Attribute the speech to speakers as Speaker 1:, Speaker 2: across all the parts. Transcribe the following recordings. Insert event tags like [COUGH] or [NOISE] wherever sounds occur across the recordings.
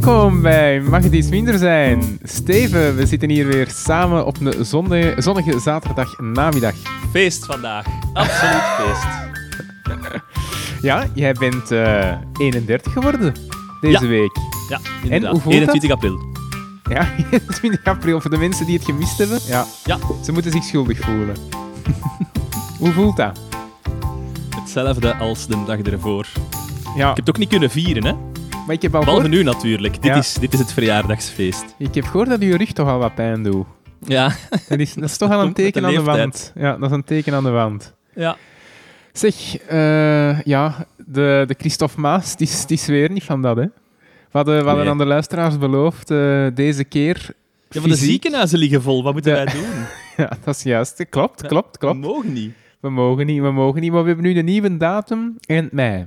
Speaker 1: Welkom bij Mag het iets minder zijn? Steven, we zitten hier weer samen op een zonde- zonnige zaterdag namiddag.
Speaker 2: Feest vandaag. Absoluut feest. [LAUGHS]
Speaker 1: Ja, jij bent eh, 31 geworden deze
Speaker 2: Ja.
Speaker 1: week.
Speaker 2: Ja, inderdaad.
Speaker 1: hoe voelt
Speaker 2: 21 april.
Speaker 1: Ja, [LAUGHS] 21 april voor de mensen die het gemist hebben. Ja,
Speaker 2: Ja.
Speaker 1: ze moeten zich schuldig voelen. [LAUGHS] Hoe voelt dat?
Speaker 2: Hetzelfde als de dag ervoor.
Speaker 1: Ja,
Speaker 2: Ik heb het ook niet kunnen vieren, hè?
Speaker 1: Maar ik heb al
Speaker 2: Behalve
Speaker 1: gehoord,
Speaker 2: nu natuurlijk. Dit, is, dit is het verjaardagsfeest.
Speaker 1: ik heb gehoord dat je rug toch al wat pijn doet.
Speaker 2: Ja.
Speaker 1: Dat is, dat is toch al een [LAUGHS]
Speaker 2: de
Speaker 1: teken aan de wand. Ja, dat is een teken aan de wand.
Speaker 2: ja.
Speaker 1: Zeg, eh, ja, de, de Christophe Maas, die is, die is weer niet van dat, hè? We hadden, we hadden
Speaker 2: Nee.
Speaker 1: aan de luisteraars beloofd, eh, deze keer...
Speaker 2: ja, maar de ziekenhuizen liggen vol. Wat moeten wij doen? [LAUGHS]
Speaker 1: Ja, dat is juist. Klopt, klopt, klopt.
Speaker 2: We mogen niet.
Speaker 1: We mogen niet, we mogen niet. Maar we hebben nu een nieuwe datum, eind mei.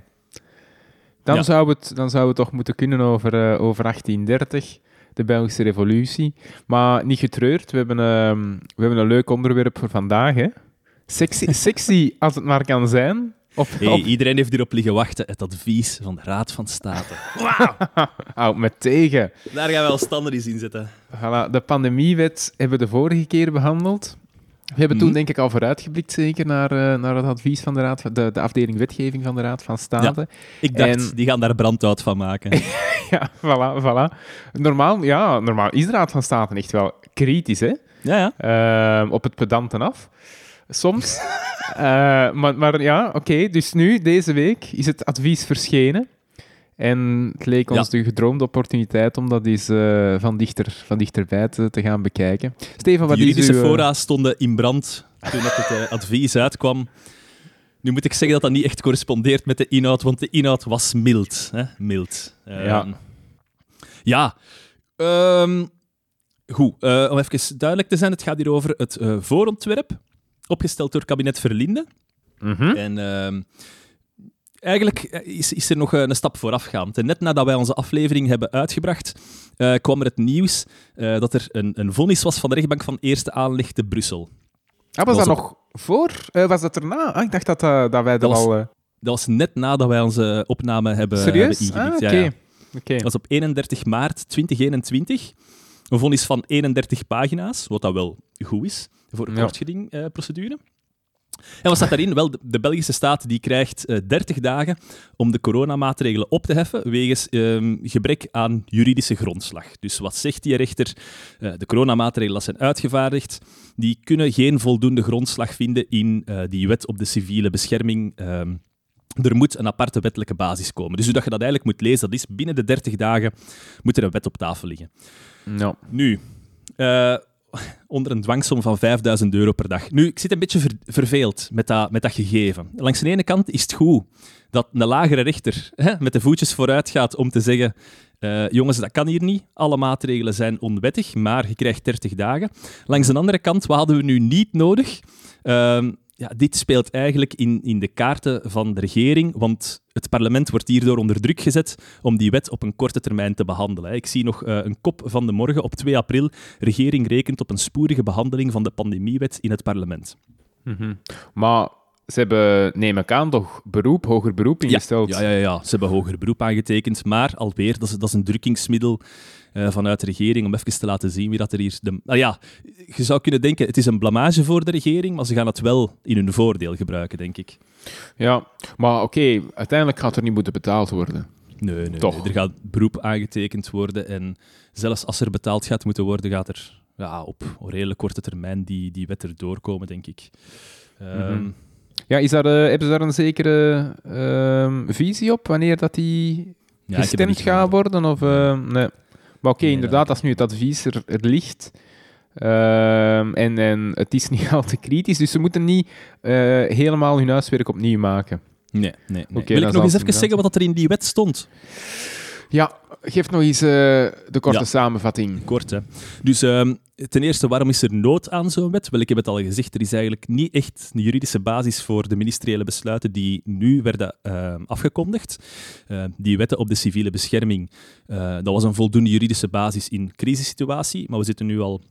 Speaker 1: Dan,
Speaker 2: Ja.
Speaker 1: zou, het, dan zou het toch moeten kunnen over, eh, over 1830, de Belgische revolutie. Maar niet getreurd, we hebben, ehm, we hebben een leuk onderwerp voor vandaag, hè? Sexy, [LAUGHS] sexy als het maar kan zijn. Op,
Speaker 2: Hey,
Speaker 1: op
Speaker 2: iedereen heeft hierop liggen wachten. Het advies van de Raad van State. [LAUGHS]
Speaker 1: Houd me tegen.
Speaker 2: Daar gaan we al standaard in zetten.
Speaker 1: Voilà, de pandemiewet hebben we de vorige keer behandeld. We hebben toen
Speaker 2: Mhm.
Speaker 1: denk ik al vooruitgeblikt zeker naar, eh, naar het advies van de, raad, de, de afdeling wetgeving van de Raad van State.
Speaker 2: Ik dacht,
Speaker 1: En-
Speaker 2: die gaan daar brandhout van maken. [LAUGHS]
Speaker 1: Ja, voilà, voilà. Normaal, ja, normaal is de Raad van State echt wel kritisch hè?
Speaker 2: ja, ja.
Speaker 1: Ehm, op het pedanten af. Soms. [LAUGHS] Eh, maar, maar ja, oké. dus nu, deze week, is het advies verschenen. En het leek ons de gedroomde opportuniteit om dat eens eh, van, dichter, van dichterbij te, te gaan bekijken. Steven,
Speaker 2: De
Speaker 1: wat is
Speaker 2: juridische
Speaker 1: uw... eh,
Speaker 2: fora stonden in brand toen dat het eh, advies uitkwam. Nu moet ik zeggen dat dat niet echt correspondeert met de inhoud, want de inhoud was mild. Hè? Mild. Ehm,
Speaker 1: Ja.
Speaker 2: Ja. Ehm, goed, eh, om even duidelijk te zijn, het gaat hier over het eh, voorontwerp, opgesteld door kabinet Verlinde.
Speaker 1: mhm.
Speaker 2: En ehm, eigenlijk is, is er nog eh, een stap voorafgaand. En net nadat wij onze aflevering hebben uitgebracht, eh, kwam er het nieuws eh, dat er een, een vonnis was van de rechtbank van eerste aanleg te Brussel.
Speaker 1: Ah, was dat nog voor? Eh, was dat erna? Ah, ik dacht dat, eh, dat wij dat,
Speaker 2: was
Speaker 1: al... eh,
Speaker 2: Dat was net nadat wij onze opname hebben,
Speaker 1: serieus?
Speaker 2: hebben
Speaker 1: Ah.
Speaker 2: Ja. Dat was op 31 maart 2021. Een vonnis van 31 pagina's, wat dat wel goed is voor een
Speaker 1: Ja.
Speaker 2: En wat staat daarin? Wel, de, Belgische staat die krijgt eh 30 dagen om de coronamaatregelen op te heffen wegens ehm, gebrek aan juridische grondslag. Dus wat zegt die rechter? Eh, de coronamaatregelen dat zijn uitgevaardigd, die kunnen geen voldoende grondslag vinden in eh, die wet op de civiele bescherming. ehm, er moet een aparte wettelijke basis komen. Dus hoe dat je dat eigenlijk moet lezen, dat is binnen de 30 dagen moet er een wet op tafel liggen.
Speaker 1: Ja.
Speaker 2: Nu, eh, onder een dwangsom van 5000 euro per dag. Nu, ik zit een beetje ver- verveeld met dat, met dat gegeven. Langs de ene kant is het goed dat een lagere rechter hè, met de voetjes vooruit gaat om te zeggen eh, jongens, dat kan hier niet. Alle maatregelen zijn onwettig, maar je krijgt 30 dagen. Langs de andere kant, wat hadden we nu niet nodig? Ehm, ja, dit speelt eigenlijk in, in de kaarten van de regering, want het parlement wordt hierdoor onder druk gezet om die wet op een korte termijn te behandelen. Ik zie nog eh, een kop van de morgen op 2 april. Regering rekent op een spoedige behandeling van de pandemiewet in het parlement.
Speaker 1: Mhm. Maar ze hebben, neem ik aan, toch beroep, hoger beroep ingesteld?
Speaker 2: Ja, ja, ja, ja, ze hebben hoger beroep aangetekend, maar alweer, dat is, dat is een drukkingsmiddel eh, vanuit de regering om even te laten zien wie dat er hier... De, ah ja, je zou kunnen denken, het is een blamage voor de regering, maar ze gaan het wel in hun voordeel gebruiken, denk ik.
Speaker 1: Ja, maar oké, uiteindelijk gaat er niet moeten betaald worden.
Speaker 2: Nee, nee,
Speaker 1: Toch.
Speaker 2: nee, er gaat beroep aangetekend worden en zelfs als er betaald gaat moeten worden, gaat er ja, op redelijk korte termijn die, die wet erdoor komen, denk ik. Ehm,
Speaker 1: Mhm. Ja, is daar, eh, hebben ze daar een zekere ehm, visie op, wanneer dat die
Speaker 2: ja,
Speaker 1: gestemd gaat worden? Of, eh, nee. Maar oké,
Speaker 2: Nee,
Speaker 1: inderdaad,
Speaker 2: dat-
Speaker 1: als nu het advies er, er ligt... ehm, en, en het is [LAUGHS] niet al te kritisch, dus ze moeten niet eh, helemaal hun huiswerk opnieuw maken.
Speaker 2: Nee, nee, nee.
Speaker 1: Oké,
Speaker 2: Wil ik nog eens even zeggen wat er in die wet stond?
Speaker 1: Ja, geef nog eens eh, de korte
Speaker 2: Ja.
Speaker 1: samenvatting.
Speaker 2: Kort, hè. Dus ehm, ten eerste, waarom is er nood aan zo'n wet? Wel, ik heb het al gezegd, er is eigenlijk niet echt een juridische basis voor de ministeriële besluiten die nu werden ehm, afgekondigd. Eh, die wetten op de civiele bescherming, eh, dat was een voldoende juridische basis in crisissituatie, maar we zitten nu al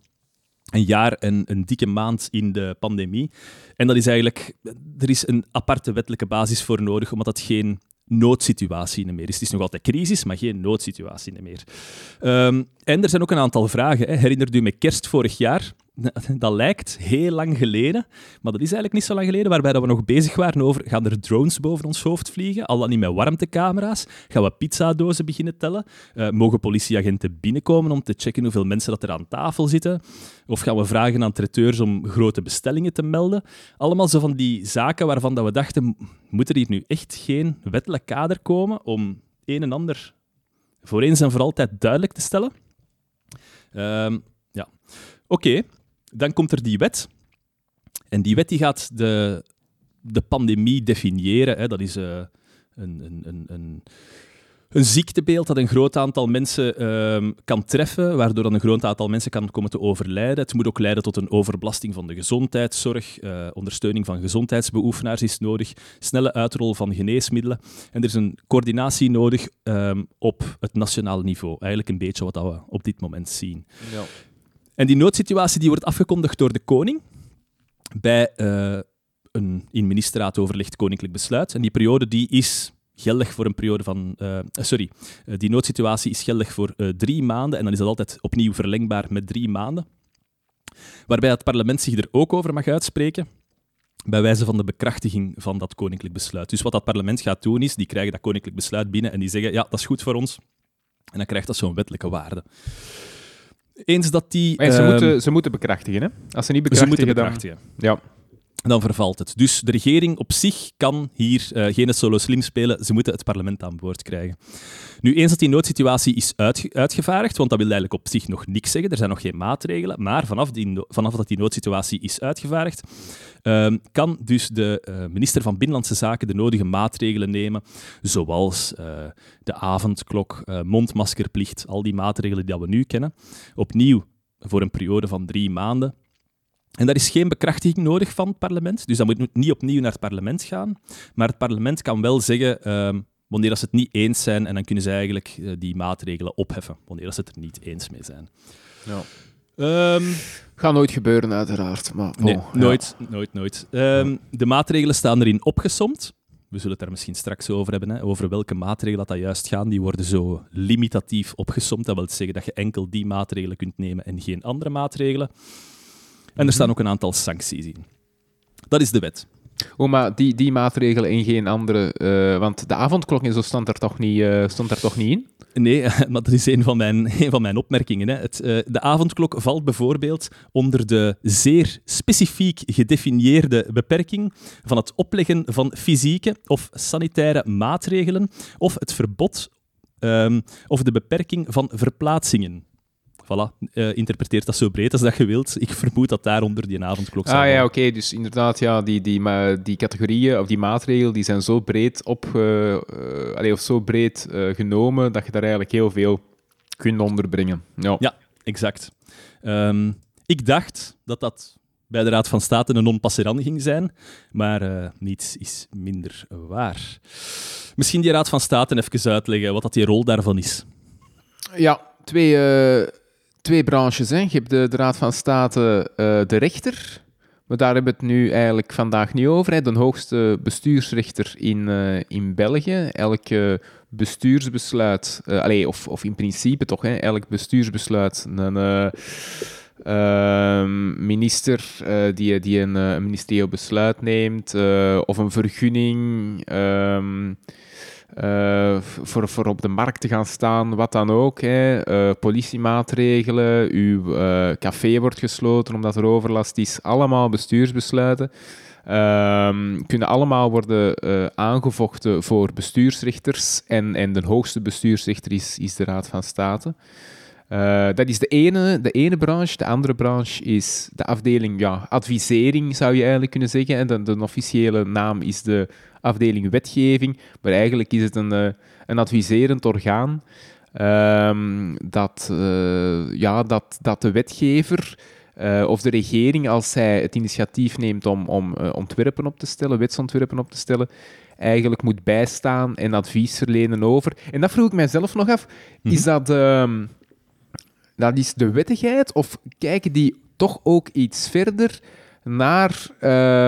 Speaker 2: een jaar en een dikke maand in de pandemie. En dat is eigenlijk, er is een aparte wettelijke basis voor nodig, omdat dat geen noodsituatie meer is. Het is nog altijd crisis, maar geen noodsituatie meer. Um, en er zijn ook een aantal vragen. Hè. U me kerst vorig jaar? [LAUGHS] Dat lijkt heel lang geleden, maar dat is eigenlijk niet zo lang geleden, waarbij we nog bezig waren over, gaan er drones boven ons hoofd vliegen, al dan niet met warmtecamera's, gaan we pizzadozen beginnen tellen, uh, mogen politieagenten binnenkomen om te checken hoeveel mensen dat er aan tafel zitten, of gaan we vragen aan traiteurs om grote bestellingen te melden. Allemaal zo van die zaken waarvan dat we dachten, moet er hier nu echt geen wettelijk kader komen om een en ander voor eens en voor altijd duidelijk te stellen? Um, ja, oké. Dan komt er die wet. En die wet die gaat de, de pandemie definiëren. Hè. Dat is uh, een, een, een, een, ziektebeeld dat een groot aantal mensen uh, kan treffen, waardoor dan een groot aantal mensen kan komen te overlijden. Het moet ook leiden tot een overbelasting van de gezondheidszorg. Uh, ondersteuning van gezondheidsbeoefenaars is nodig. Snelle uitrol van geneesmiddelen. En er is een coördinatie nodig um, op het nationaal niveau. Eigenlijk een beetje wat we op dit moment zien. Ja. En die noodsituatie die wordt afgekondigd door de koning bij uh, een in ministerraad overlegd koninklijk besluit. En die periode die is geldig voor een periode van... Uh, sorry, uh, die noodsituatie is geldig voor drie maanden en dan is dat altijd opnieuw verlengbaar met drie maanden. Waarbij het parlement zich er ook over mag uitspreken bij wijze van de bekrachtiging van dat koninklijk besluit. Dus wat dat parlement gaat doen is, die krijgen dat koninklijk besluit binnen en die zeggen, ja, dat is goed voor ons. En dan krijgt dat zo'n wettelijke waarde. Eens dat die...
Speaker 1: ze, ehm, moeten, ze moeten bekrachtigen, hè? Als ze niet bekrachtigen,
Speaker 2: ze moeten bekrachtigen. Dan, ja. Dan vervalt het. Dus de regering op zich kan hier uh, geen solo slim spelen. Ze moeten het parlement aan boord krijgen. Nu, eens dat die noodsituatie is uitgevaardigd, want dat wil eigenlijk op zich nog niks zeggen, er zijn nog geen maatregelen, maar vanaf, die, vanaf dat die noodsituatie is uitgevaardigd, uh, kan dus de uh, minister van Binnenlandse Zaken de nodige maatregelen nemen, zoals uh, de avondklok, mondmaskerplicht, al die maatregelen die we nu kennen. Opnieuw voor een periode van drie maanden. En daar is geen bekrachtiging nodig van het parlement, dus dat moet niet opnieuw naar het parlement gaan. Maar het parlement kan wel zeggen ehm, wanneer ze het niet eens zijn en dan kunnen ze eigenlijk die maatregelen opheffen, wanneer ze het er niet eens mee zijn.
Speaker 1: Ja. Um, Gaat nooit gebeuren, uiteraard. Maar,
Speaker 2: nee, nooit, nooit, nooit. Um, de maatregelen staan erin opgesomd. We zullen het daar misschien straks over hebben, hè, over welke maatregelen dat, dat juist gaan. Die worden zo limitatief opgesomd. Dat wil zeggen dat je enkel die maatregelen kunt nemen en geen andere maatregelen. En er mhm. staan ook een aantal sancties in. Dat is de wet.
Speaker 1: Oh, maar die, die maatregelen en geen andere... Uh, want de avondklok en zo stond er toch niet, uh, stond er toch niet in?
Speaker 2: Nee, [LAUGHS] maar dat is een van mijn, een van mijn opmerkingen. Hè. Het, uh, de avondklok valt bijvoorbeeld onder de zeer specifiek gedefinieerde beperking van het opleggen van fysieke of sanitaire maatregelen of het verbod um, of de beperking van verplaatsingen voilà, uh, interpreteert dat zo breed als dat je wilt. Ik vermoed dat daaronder die avondklok
Speaker 1: staat. Ah ja, oké. Dus inderdaad, ja, die, die, die categorieën of die maatregelen die zijn zo breed, op, uh, of zo breed uh, genomen dat je daar eigenlijk heel veel kunt onderbrengen. Ja,
Speaker 2: ja exact. Um, ik dacht dat dat bij de Raad van State een non-passerand ging zijn, maar niets is minder waar. Misschien die Raad van State even uitleggen wat dat die rol daarvan is.
Speaker 1: Ja, twee, twee branches. Hè. Je hebt de, Raad van State, uh, de rechter. Maar daar hebben we het nu eigenlijk vandaag niet over. Hè. De hoogste bestuursrechter in, uh, in België. Elk bestuursbesluit, uh, allez, of, of in principe toch, hè, elk bestuursbesluit een ehm, minister die, die een, een ministerieel besluit neemt, of een vergunning. Um, uh, voor, voor op de markt te gaan staan, wat dan ook. Hè. Uh, politiemaatregelen, uw uh, café wordt gesloten omdat er overlast is. Allemaal bestuursbesluiten. Ehm, kunnen allemaal worden aangevochten voor bestuursrechters. En, en de hoogste bestuursrechter is, is de Raad van State. dat is de ene, de ene branche. De andere branche is de afdeling ja, advisering, zou je eigenlijk kunnen zeggen. En de, de officiële naam is de afdeling wetgeving, maar eigenlijk is het een, uh, een adviserend orgaan um, dat, uh, ja, dat, dat de wetgever uh, of de regering, als zij het initiatief neemt om, om ontwerpen op te stellen, wetsontwerpen op te stellen, eigenlijk moet bijstaan en advies verlenen over. En dat vroeg ik mijzelf nog af, is mhm. dat... Um, dat is de wettigheid, of kijken die toch ook iets verder naar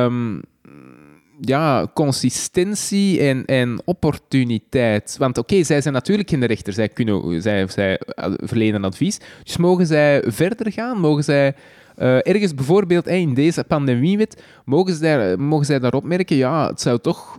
Speaker 1: um, ja, consistentie en, en opportuniteit. Want oké, zij zijn natuurlijk geen rechter, zij, kunnen, zij, zij verlenen advies. Dus mogen zij verder gaan? Mogen zij uh, ergens bijvoorbeeld in deze pandemiewet, mogen zij, mogen zij daarop merken, ja, het zou toch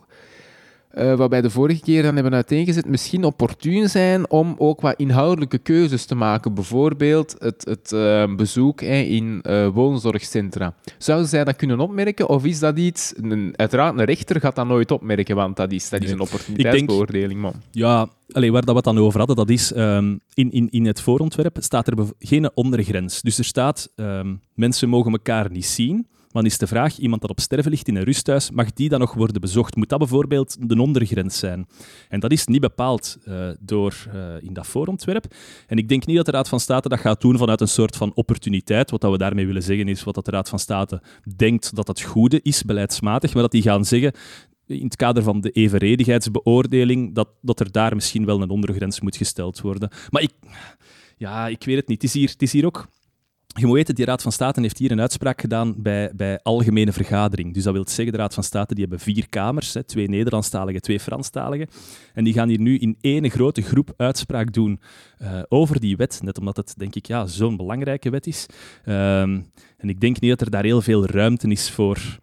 Speaker 1: uh, wat wij de vorige keer dan hebben uiteengezet, misschien opportun zijn om ook wat inhoudelijke keuzes te maken. Bijvoorbeeld het, het uh, bezoek in uh, woonzorgcentra. Zouden zij dat kunnen opmerken of is dat iets... Een, uiteraard, een rechter gaat dat nooit opmerken, want dat is, dat is een opportuniteitsbeoordeling, man.
Speaker 2: Ja, Allee, waar dat we het dan over hadden, dat is um, in, in, in het voorontwerp staat er geen ondergrens. Dus er staat, um, mensen mogen elkaar niet zien dan is de vraag, iemand dat op sterven ligt in een rusthuis, mag die dan nog worden bezocht? Moet dat bijvoorbeeld de ondergrens zijn? En dat is niet bepaald uh, door uh, in dat voorontwerp. En ik denk niet dat de Raad van State dat gaat doen vanuit een soort van opportuniteit. Wat dat we daarmee willen zeggen is wat dat de Raad van State denkt dat het goede is, beleidsmatig, maar dat die gaan zeggen, in het kader van de evenredigheidsbeoordeling, dat, dat er daar misschien wel een ondergrens moet gesteld worden. Maar ik, ja, ik weet het niet. Is hier, het is hier ook je moet weten, die Raad van State heeft hier een uitspraak gedaan bij, bij algemene vergadering. Dus dat wil zeggen, de Raad van State die hebben vier kamers, hè, twee Nederlandstaligen, twee Franstaligen. En die gaan hier nu in één grote groep uitspraak doen uh, over die wet. Net omdat het, denk ik, ja, zo'n belangrijke wet is. Um, en ik denk niet dat er daar heel veel ruimte is voor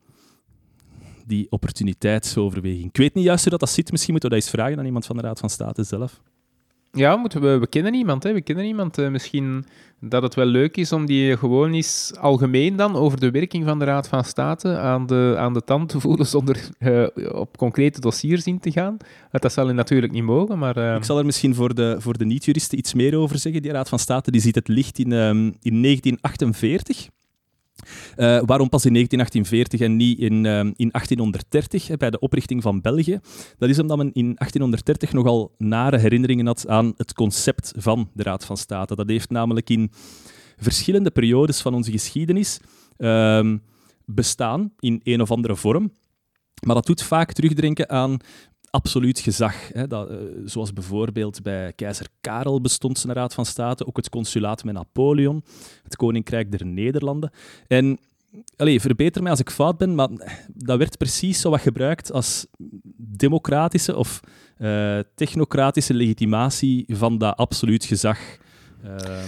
Speaker 2: die opportuniteitsoverweging. Ik weet niet juist hoe dat, dat zit. Misschien moeten we dat eens vragen aan iemand van de Raad van State zelf.
Speaker 1: Ja, moeten we, we kennen iemand. Hè. We kennen iemand. Uh, misschien dat het wel leuk is om die gewoon eens algemeen dan over de werking van de Raad van State aan de, aan de tand te voelen zonder uh, op concrete dossiers in te gaan. Dat zal natuurlijk niet mogen, maar... Uh...
Speaker 2: Ik zal er misschien voor de, voor de niet-juristen iets meer over zeggen. Die Raad van State die ziet het licht in, um, in 1948. Uh, waarom pas in 1948 en niet in, uh, in 1830, hè, bij de oprichting van België? Dat is omdat men in 1830 nogal nare herinneringen had aan het concept van de Raad van State. Dat heeft namelijk in verschillende periodes van onze geschiedenis uh, bestaan in een of andere vorm. Maar dat doet vaak terugdenken aan absoluut gezag. Hè, dat, uh, zoals bijvoorbeeld bij keizer Karel bestond een Raad van State, ook het consulaat met Napoleon, het Koninkrijk der Nederlanden. En Allee, verbeter mij als ik fout ben, maar dat werd precies zo wat gebruikt als democratische of uh, technocratische legitimatie van dat absoluut gezag.
Speaker 1: Uh,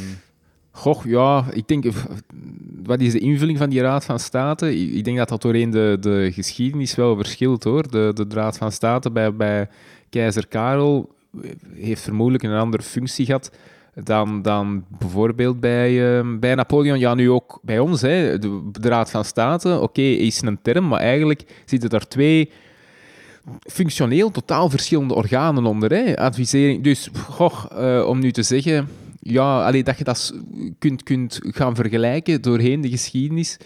Speaker 1: Goh, ja, ik denk, wat is de invulling van die Raad van State? Ik denk dat dat doorheen de, de geschiedenis wel verschilt hoor. De, de Raad van State bij, bij keizer Karel heeft vermoedelijk een andere functie gehad dan, dan bijvoorbeeld bij, uh, bij Napoleon. Ja, nu ook bij ons, hè, de, Raad van State. Oké, is een term, maar eigenlijk zitten er twee functioneel totaal verschillende organen onder. Hè? Advisering. Dus, goh, uh, om nu te zeggen ja, alleen dat je dat kunt, kunt gaan vergelijken doorheen de geschiedenis,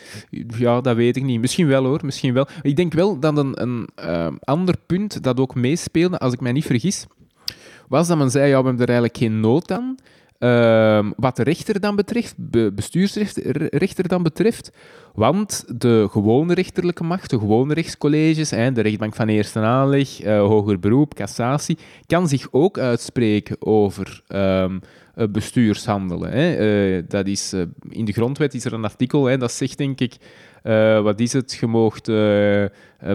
Speaker 1: ja, dat weet ik niet. Misschien wel hoor, misschien wel. Ik denk wel dat een, een uh, ander punt dat ook meespeelde, als ik mij niet vergis, was dat men zei, ja, we hebben er eigenlijk geen nood aan. Uh, wat de rechter dan betreft, bestuursrechter dan betreft, want de gewone rechterlijke macht, de gewone rechtscolleges, de rechtbank van eerste aanleg, uh, hoger beroep, cassatie, kan zich ook uitspreken over um, bestuurshandelen. Hè. Uh, dat is, in de grondwet is er een artikel hè, dat zegt, denk ik, wat is het? Je moogt,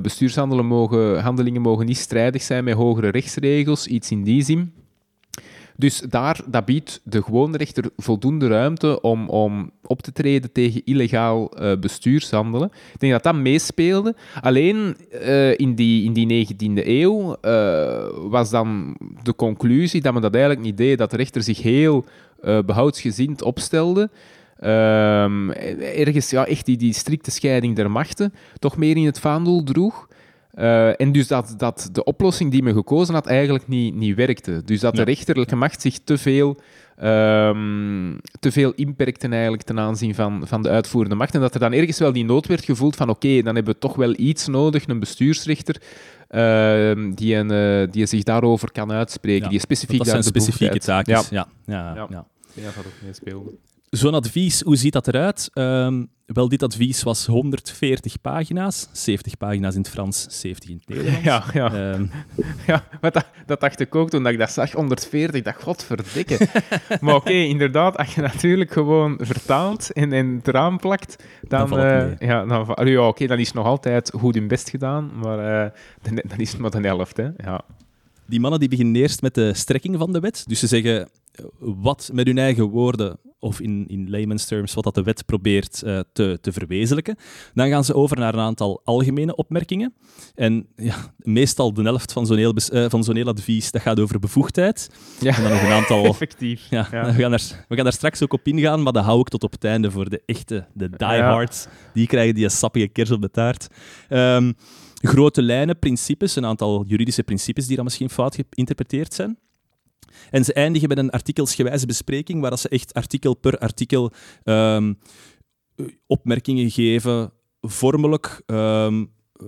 Speaker 1: bestuurshandelingen mogen, handelingen mogen niet strijdig zijn met hogere rechtsregels, iets in die zin. Dus daar, dat biedt de gewone rechter voldoende ruimte om, om op te treden tegen illegaal uh, bestuurshandelen. Ik denk dat dat meespeelde. Alleen uh, in, die, in die 19e eeuw uh, was dan de conclusie dat men dat eigenlijk niet deed, dat de rechter zich heel behoudsgezind opstelde. Ehm, ergens ja, echt die strikte scheiding der machten toch meer in het vaandel droeg. Uh, en dus dat, dat de oplossing die men gekozen had eigenlijk niet, niet werkte. Dus dat de rechterlijke macht zich te veel, um, te veel inperkte eigenlijk ten aanzien van, van de uitvoerende macht. En dat er dan ergens wel die nood werd gevoeld van oké, dan hebben we toch wel iets nodig, een bestuursrechter, uh, die, een, uh, die zich daarover kan uitspreken, die specifiek
Speaker 2: dat zijn specifieke taken. Ja. Ja. Ja.
Speaker 1: Ja. dat ook meespeelde.
Speaker 2: Zo'n advies, hoe ziet dat eruit? Um, wel, dit advies was 140 pagina's. 70 pagina's in het Frans, 70 in het Nederlands.
Speaker 1: Ja, ja. Um, [LAUGHS] ja dat, dat, dacht ik ook toen ik dat zag, 140. Ik dacht, godverdikke. [LAUGHS] maar oké, okay, inderdaad, als je natuurlijk gewoon vertaalt en, en het raam plakt, dan, dan, uh, ja, dan, ja, oké, dan is het nog altijd goed hun best gedaan, maar uh, dan, dan, is het maar een helft. Hè. Ja.
Speaker 2: Die mannen die beginnen eerst met de strekking van de wet. Dus ze zeggen wat met hun eigen woorden, of in, in layman's terms, wat dat de wet probeert uh, te, te verwezenlijken. Dan gaan ze over naar een aantal algemene opmerkingen. En ja, meestal de helft van zo'n heel, uh, van zo'n heel advies, dat gaat over bevoegdheid.
Speaker 1: Ja,
Speaker 2: en dan nog een aantal... [LAUGHS]
Speaker 1: effectief.
Speaker 2: Ja, ja. We, gaan daar, we gaan daar straks ook op ingaan, maar dat hou ik tot op het einde voor de echte, de diehards. Die krijgen die sappige kers op de taart. Um, grote lijnen, principes, een aantal juridische principes die dan misschien fout geïnterpreteerd zijn. En ze eindigen met een artikelsgewijze bespreking, waar ze echt artikel per artikel um, opmerkingen geven, vormelijk, um, uh,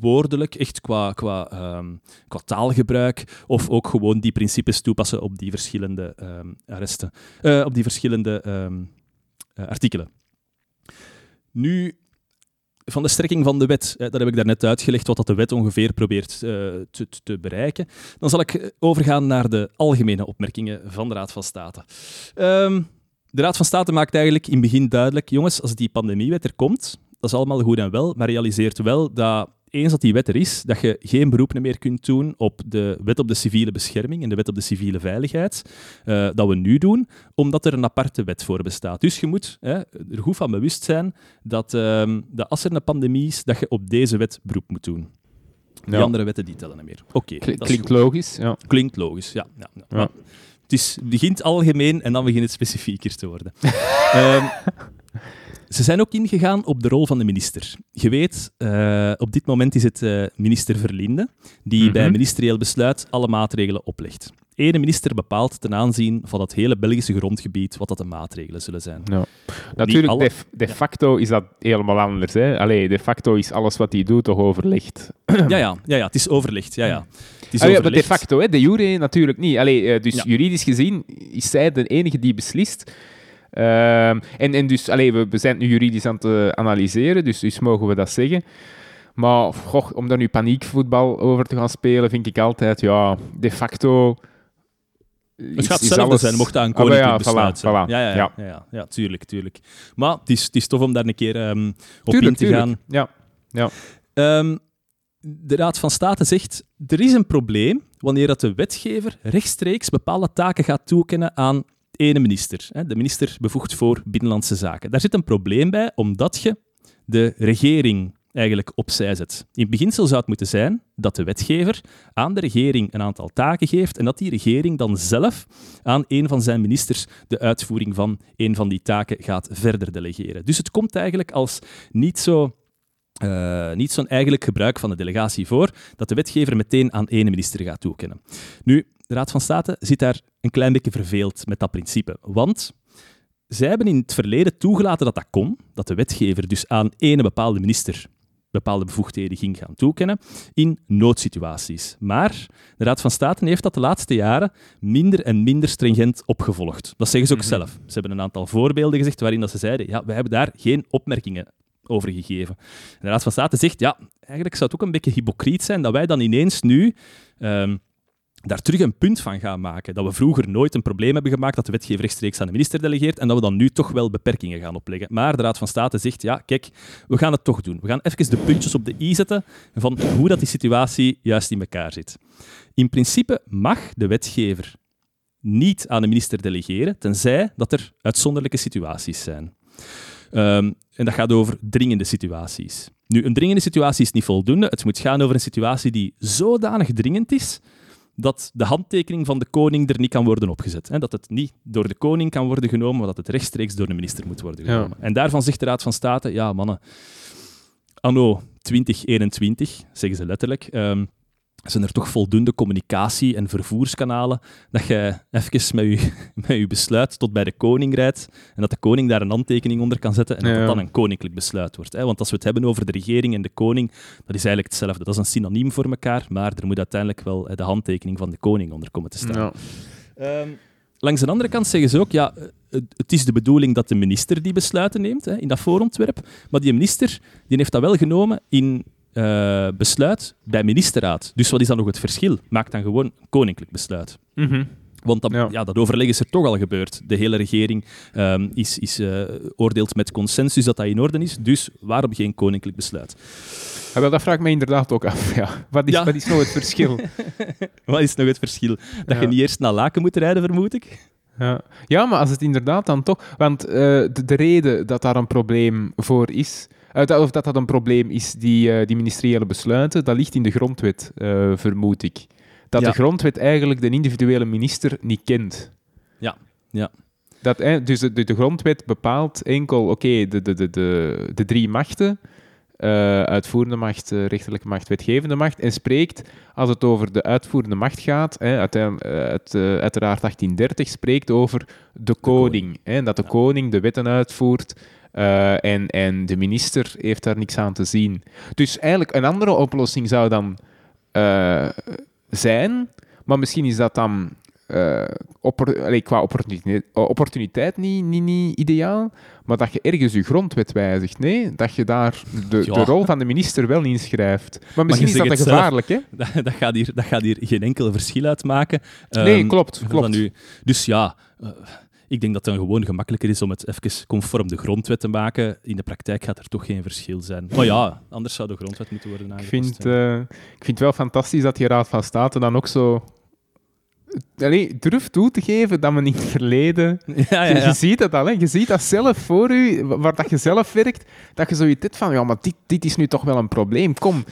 Speaker 2: woordelijk, echt qua, qua, um, qua taalgebruik, of ook gewoon die principes toepassen op die verschillende arresten, uh, op die verschillende uh, artikelen. Nu, van de strekking van de wet, dat heb ik daarnet uitgelegd, wat dat de wet ongeveer probeert uh, te, te, bereiken. Dan zal ik overgaan naar de algemene opmerkingen van de Raad van State. Um, de Raad van State maakt eigenlijk in het begin duidelijk, jongens, als die pandemiewet er komt, dat is allemaal goed en wel, maar realiseert wel dat eens dat die wet er is, dat je geen beroep meer kunt doen op de wet op de civiele bescherming en de wet op de civiele veiligheid, uh, dat we nu doen, omdat er een aparte wet voor bestaat. Dus je moet hè, er goed van bewust zijn dat, uh, dat als er een pandemie is, dat je op deze wet beroep moet doen. Die andere wetten die tellen niet meer. Oké.
Speaker 1: Okay, Klinkt logisch. Ja.
Speaker 2: Klinkt logisch, ja. ja, ja. Het, is, begint algemeen en dan begint het specifieker te worden. um, [LAUGHS] Ze zijn ook ingegaan op de rol van de minister. Je weet, uh, op dit moment is het uh, minister Verlinde die mm -hmm. bij ministerieel besluit alle maatregelen oplegt. Ene minister bepaalt ten aanzien van het hele Belgische grondgebied wat dat de maatregelen zullen zijn.
Speaker 1: Ja. Natuurlijk, alle... de, de, facto is dat helemaal anders. Hè? Allee, de facto is alles wat hij doet toch overlegd. [CLEARS THROAT]
Speaker 2: ja, ja, ja, ja, het is overlegd. Ja, ja. Het
Speaker 1: is Allee, overlegd. de facto, hè? de jure natuurlijk niet. Allee, uh, dus ja. juridisch gezien is zij de enige die beslist. Uh, en, en dus, allee, we, we zijn nu juridisch aan het uh, analyseren, dus, dus mogen we dat zeggen. Maar goh, om daar nu paniekvoetbal over te gaan spelen, vind ik altijd, ja, de facto...
Speaker 2: Het gaat hetzelfde alles... zijn, mocht dat een koninklijk ah, ja, voilà, zijn. Voilà, ja, ja, ja, ja. Ja, ja, tuurlijk, tuurlijk. Maar het is, het is tof om daar een keer um, op tuurlijk, in te tuurlijk. gaan.
Speaker 1: Ja, ja.
Speaker 2: Um, de Raad van State zegt, er is een probleem wanneer dat de wetgever rechtstreeks bepaalde taken gaat toekennen aan ene minister, de minister bevoegd voor Binnenlandse Zaken. Daar zit een probleem bij, omdat je de regering eigenlijk opzij zet. In beginsel zou het moeten zijn dat de wetgever aan de regering een aantal taken geeft en dat die regering dan zelf aan een van zijn ministers de uitvoering van een van die taken gaat verder delegeren. Dus het komt eigenlijk als niet zo uh, niet zo'n eigenlijk gebruik van de delegatie voor, dat de wetgever meteen aan ene minister gaat toekennen. Nu, de Raad van State zit daar een klein beetje verveeld met dat principe. Want zij hebben in het verleden toegelaten dat dat kon, dat de wetgever dus aan ene bepaalde minister bepaalde bevoegdheden ging gaan toekennen in noodsituaties. Maar de Raad van State heeft dat de laatste jaren minder en minder stringent opgevolgd. Dat zeggen ze ook mm -hmm. zelf. Ze hebben een aantal voorbeelden gezegd waarin dat ze zeiden, ja, we hebben daar geen opmerkingen over gegeven. En de Raad van State zegt, ja, eigenlijk zou het ook een beetje hypocriet zijn dat wij dan ineens nu um, daar terug een punt van gaan maken. Dat we vroeger nooit een probleem hebben gemaakt dat de wetgever rechtstreeks aan de minister delegeert en dat we dan nu toch wel beperkingen gaan opleggen. Maar de Raad van State zegt, ja, kijk, we gaan het toch doen. We gaan even de puntjes op de i zetten van hoe dat die situatie juist in elkaar zit. In principe mag de wetgever niet aan de minister delegeren, tenzij dat er uitzonderlijke situaties zijn. Um, en dat gaat over dringende situaties. Nu, een dringende situatie is niet voldoende. Het moet gaan over een situatie die zodanig dringend is dat de handtekening van de koning er niet kan worden opgezet. Hè? Dat het niet door de koning kan worden genomen, maar dat het rechtstreeks door de minister moet worden genomen. Ja. En daarvan zegt de Raad van State, ja mannen, anno 2021, zeggen ze letterlijk, um, zijn er toch voldoende communicatie- en vervoerskanalen dat je even met je, [LAUGHS] met je besluit tot bij de koning rijdt en dat de koning daar een handtekening onder kan zetten en dat ja, het dan een koninklijk besluit wordt. Hè? Want als we het hebben over de regering en de koning, dat is eigenlijk hetzelfde. Dat is een synoniem voor elkaar, maar er moet uiteindelijk wel de handtekening van de koning onder komen te staan. Ja. Um, langs de andere kant zeggen ze ook, ja, het is de bedoeling dat de minister die besluiten neemt hè, in dat voorontwerp, maar die minister die heeft dat wel genomen in uh, besluit bij ministerraad. Dus wat is dan nog het verschil? Maak dan gewoon een koninklijk besluit.
Speaker 1: Mhm.
Speaker 2: Want dat, ja. dat overleg is er toch al gebeurd. De hele regering um, is, is, uh, oordeelt met consensus dat dat in orde is. Dus waarom geen koninklijk besluit?
Speaker 1: Ja, wel, dat vraag ik me inderdaad ook af. Ja. Wat, is, wat is nog het verschil? [LAUGHS]
Speaker 2: wat is nog het verschil? Dat je niet eerst naar Laken moet rijden, vermoed ik?
Speaker 1: Ja. ja, maar als het inderdaad dan toch... Want uh, de, de, reden dat daar een probleem voor is... Uh, of dat dat een probleem is, die, uh, die ministeriële besluiten, dat ligt in de grondwet, vermoed ik dat de grondwet eigenlijk de individuele minister niet kent.
Speaker 2: Ja, ja.
Speaker 1: Dat, dus de, de, grondwet bepaalt enkel, oké, de, de, de, de, de drie machten, uh, uitvoerende macht, uh, rechterlijke macht, wetgevende macht, en spreekt, als het over de uitvoerende macht gaat, hè, uit, uh, uit, uiteraard 1830, spreekt over de, koning. Hè, dat de koning de wetten uitvoert en, en de minister heeft daar niks aan te zien. Dus eigenlijk een andere oplossing zou dan zijn, maar misschien is dat dan uh, qua opportuniteit, opportuniteit niet, niet, niet, ideaal, maar dat je ergens je grondwet wijzigt. Nee, dat je daar de, de rol van de minister wel inschrijft. Maar misschien is dat gevaarlijk, hè? [LAUGHS]
Speaker 2: Dat, dat, gaat hier, dat gaat hier geen enkel verschil uitmaken.
Speaker 1: Nee, um, klopt. klopt. Nu,
Speaker 2: dus ja... Uh, ik denk dat het dan gewoon gemakkelijker is om het even conform de grondwet te maken. In de praktijk gaat er toch geen verschil zijn. Maar ja, anders zou de grondwet moeten worden aangepast.
Speaker 1: Ik vind, uh, ik vind het wel fantastisch dat die Raad van State dan ook zo Allee, durf toe te geven dat men in het verleden... Ja, [LAUGHS] ja, ja. Je, ziet dat al, hè. je ziet dat zelf voor u, waar dat je zelf werkt, dat je zoiets dit van, ja, maar dit, dit is nu toch wel een probleem. Kom,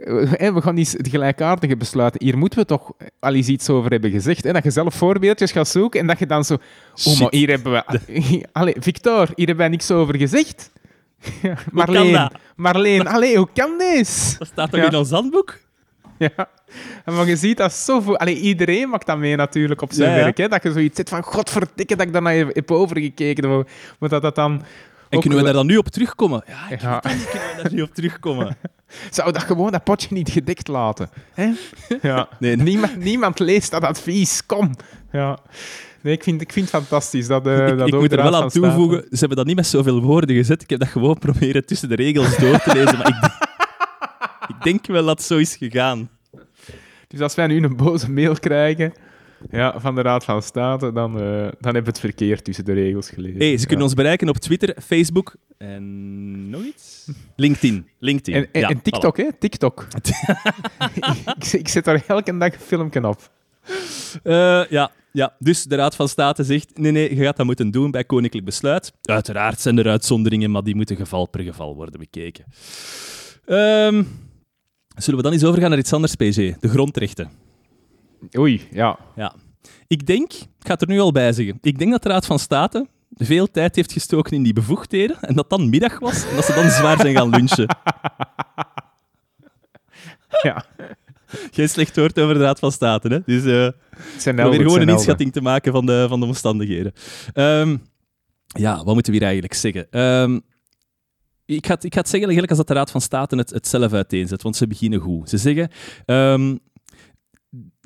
Speaker 1: eh, we gaan die gelijkaardige besluiten. Hier moeten we toch al eens iets over hebben gezegd. Hè? Dat je zelf voorbeeldjes gaat zoeken en dat je dan zo... Oh, maar hier hebben we... [LAUGHS] Allee, Victor, hier hebben wij niks over gezegd. [LAUGHS] Marleen, Marleen, allee, hoe kan dit?
Speaker 2: Dat staat toch in ons handboek? [LAUGHS]
Speaker 1: Ja. Maar je ziet dat zoveel... Allee, iedereen maakt dat mee natuurlijk op zijn werk. Hè? Dat je zoiets zit van, godverdikke dat ik daar naar heb overgekeken. Maar dat dat dan...
Speaker 2: En kunnen we daar dan nu op terugkomen? Ja, ik ja. kunnen we daar nu op terugkomen? [LAUGHS]
Speaker 1: Zou dat gewoon dat potje niet gedekt laten? Hè? [LAUGHS] Ja. Nee, niemand, niemand leest dat advies. Kom. Ja. Nee, ik vind, ik vind het fantastisch. Dat, uh,
Speaker 2: ik,
Speaker 1: dat
Speaker 2: ik moet er wel aan toevoegen, ze hebben dat niet met zoveel woorden gezet. Ik heb dat gewoon proberen tussen de regels door te lezen. Maar ik, ik denk wel dat het zo is gegaan.
Speaker 1: Dus als wij nu een boze mail krijgen ja, van de Raad van State, dan, uh, dan hebben we het verkeerd tussen de regels gelezen.
Speaker 2: Hey, ze kunnen ons bereiken op Twitter, Facebook en nog iets? LinkedIn. LinkedIn.
Speaker 1: En, en, TikTok, hè? TikTok. [LAUGHS] ik, ik zet daar elke dag een filmpje op.
Speaker 2: Uh, ja, ja, dus de Raad van State zegt: nee, nee, je gaat dat moeten doen bij koninklijk besluit. Uiteraard zijn er uitzonderingen, maar die moeten geval per geval worden bekeken. Um, Zullen we dan eens overgaan naar iets anders, PG? De grondrechten.
Speaker 1: Oei, ja.
Speaker 2: ja. Ik denk, ik ga het er nu al bij zeggen, ik denk dat de Raad van State veel tijd heeft gestoken in die bevoegdheden en dat dan middag was en dat ze dan zwaar zijn gaan lunchen. [LAUGHS]
Speaker 1: Ja.
Speaker 2: Geen slecht woord over de Raad van State, hè? Dus uh, probeer gewoon een inschatting te maken van de, van de omstandigheden. Um, ja, wat moeten we hier eigenlijk zeggen? Um, ik ga, het, ik zeggen eigenlijk als dat de Raad van State het, zelf uiteenzet, want ze beginnen goed. Ze zeggen, um,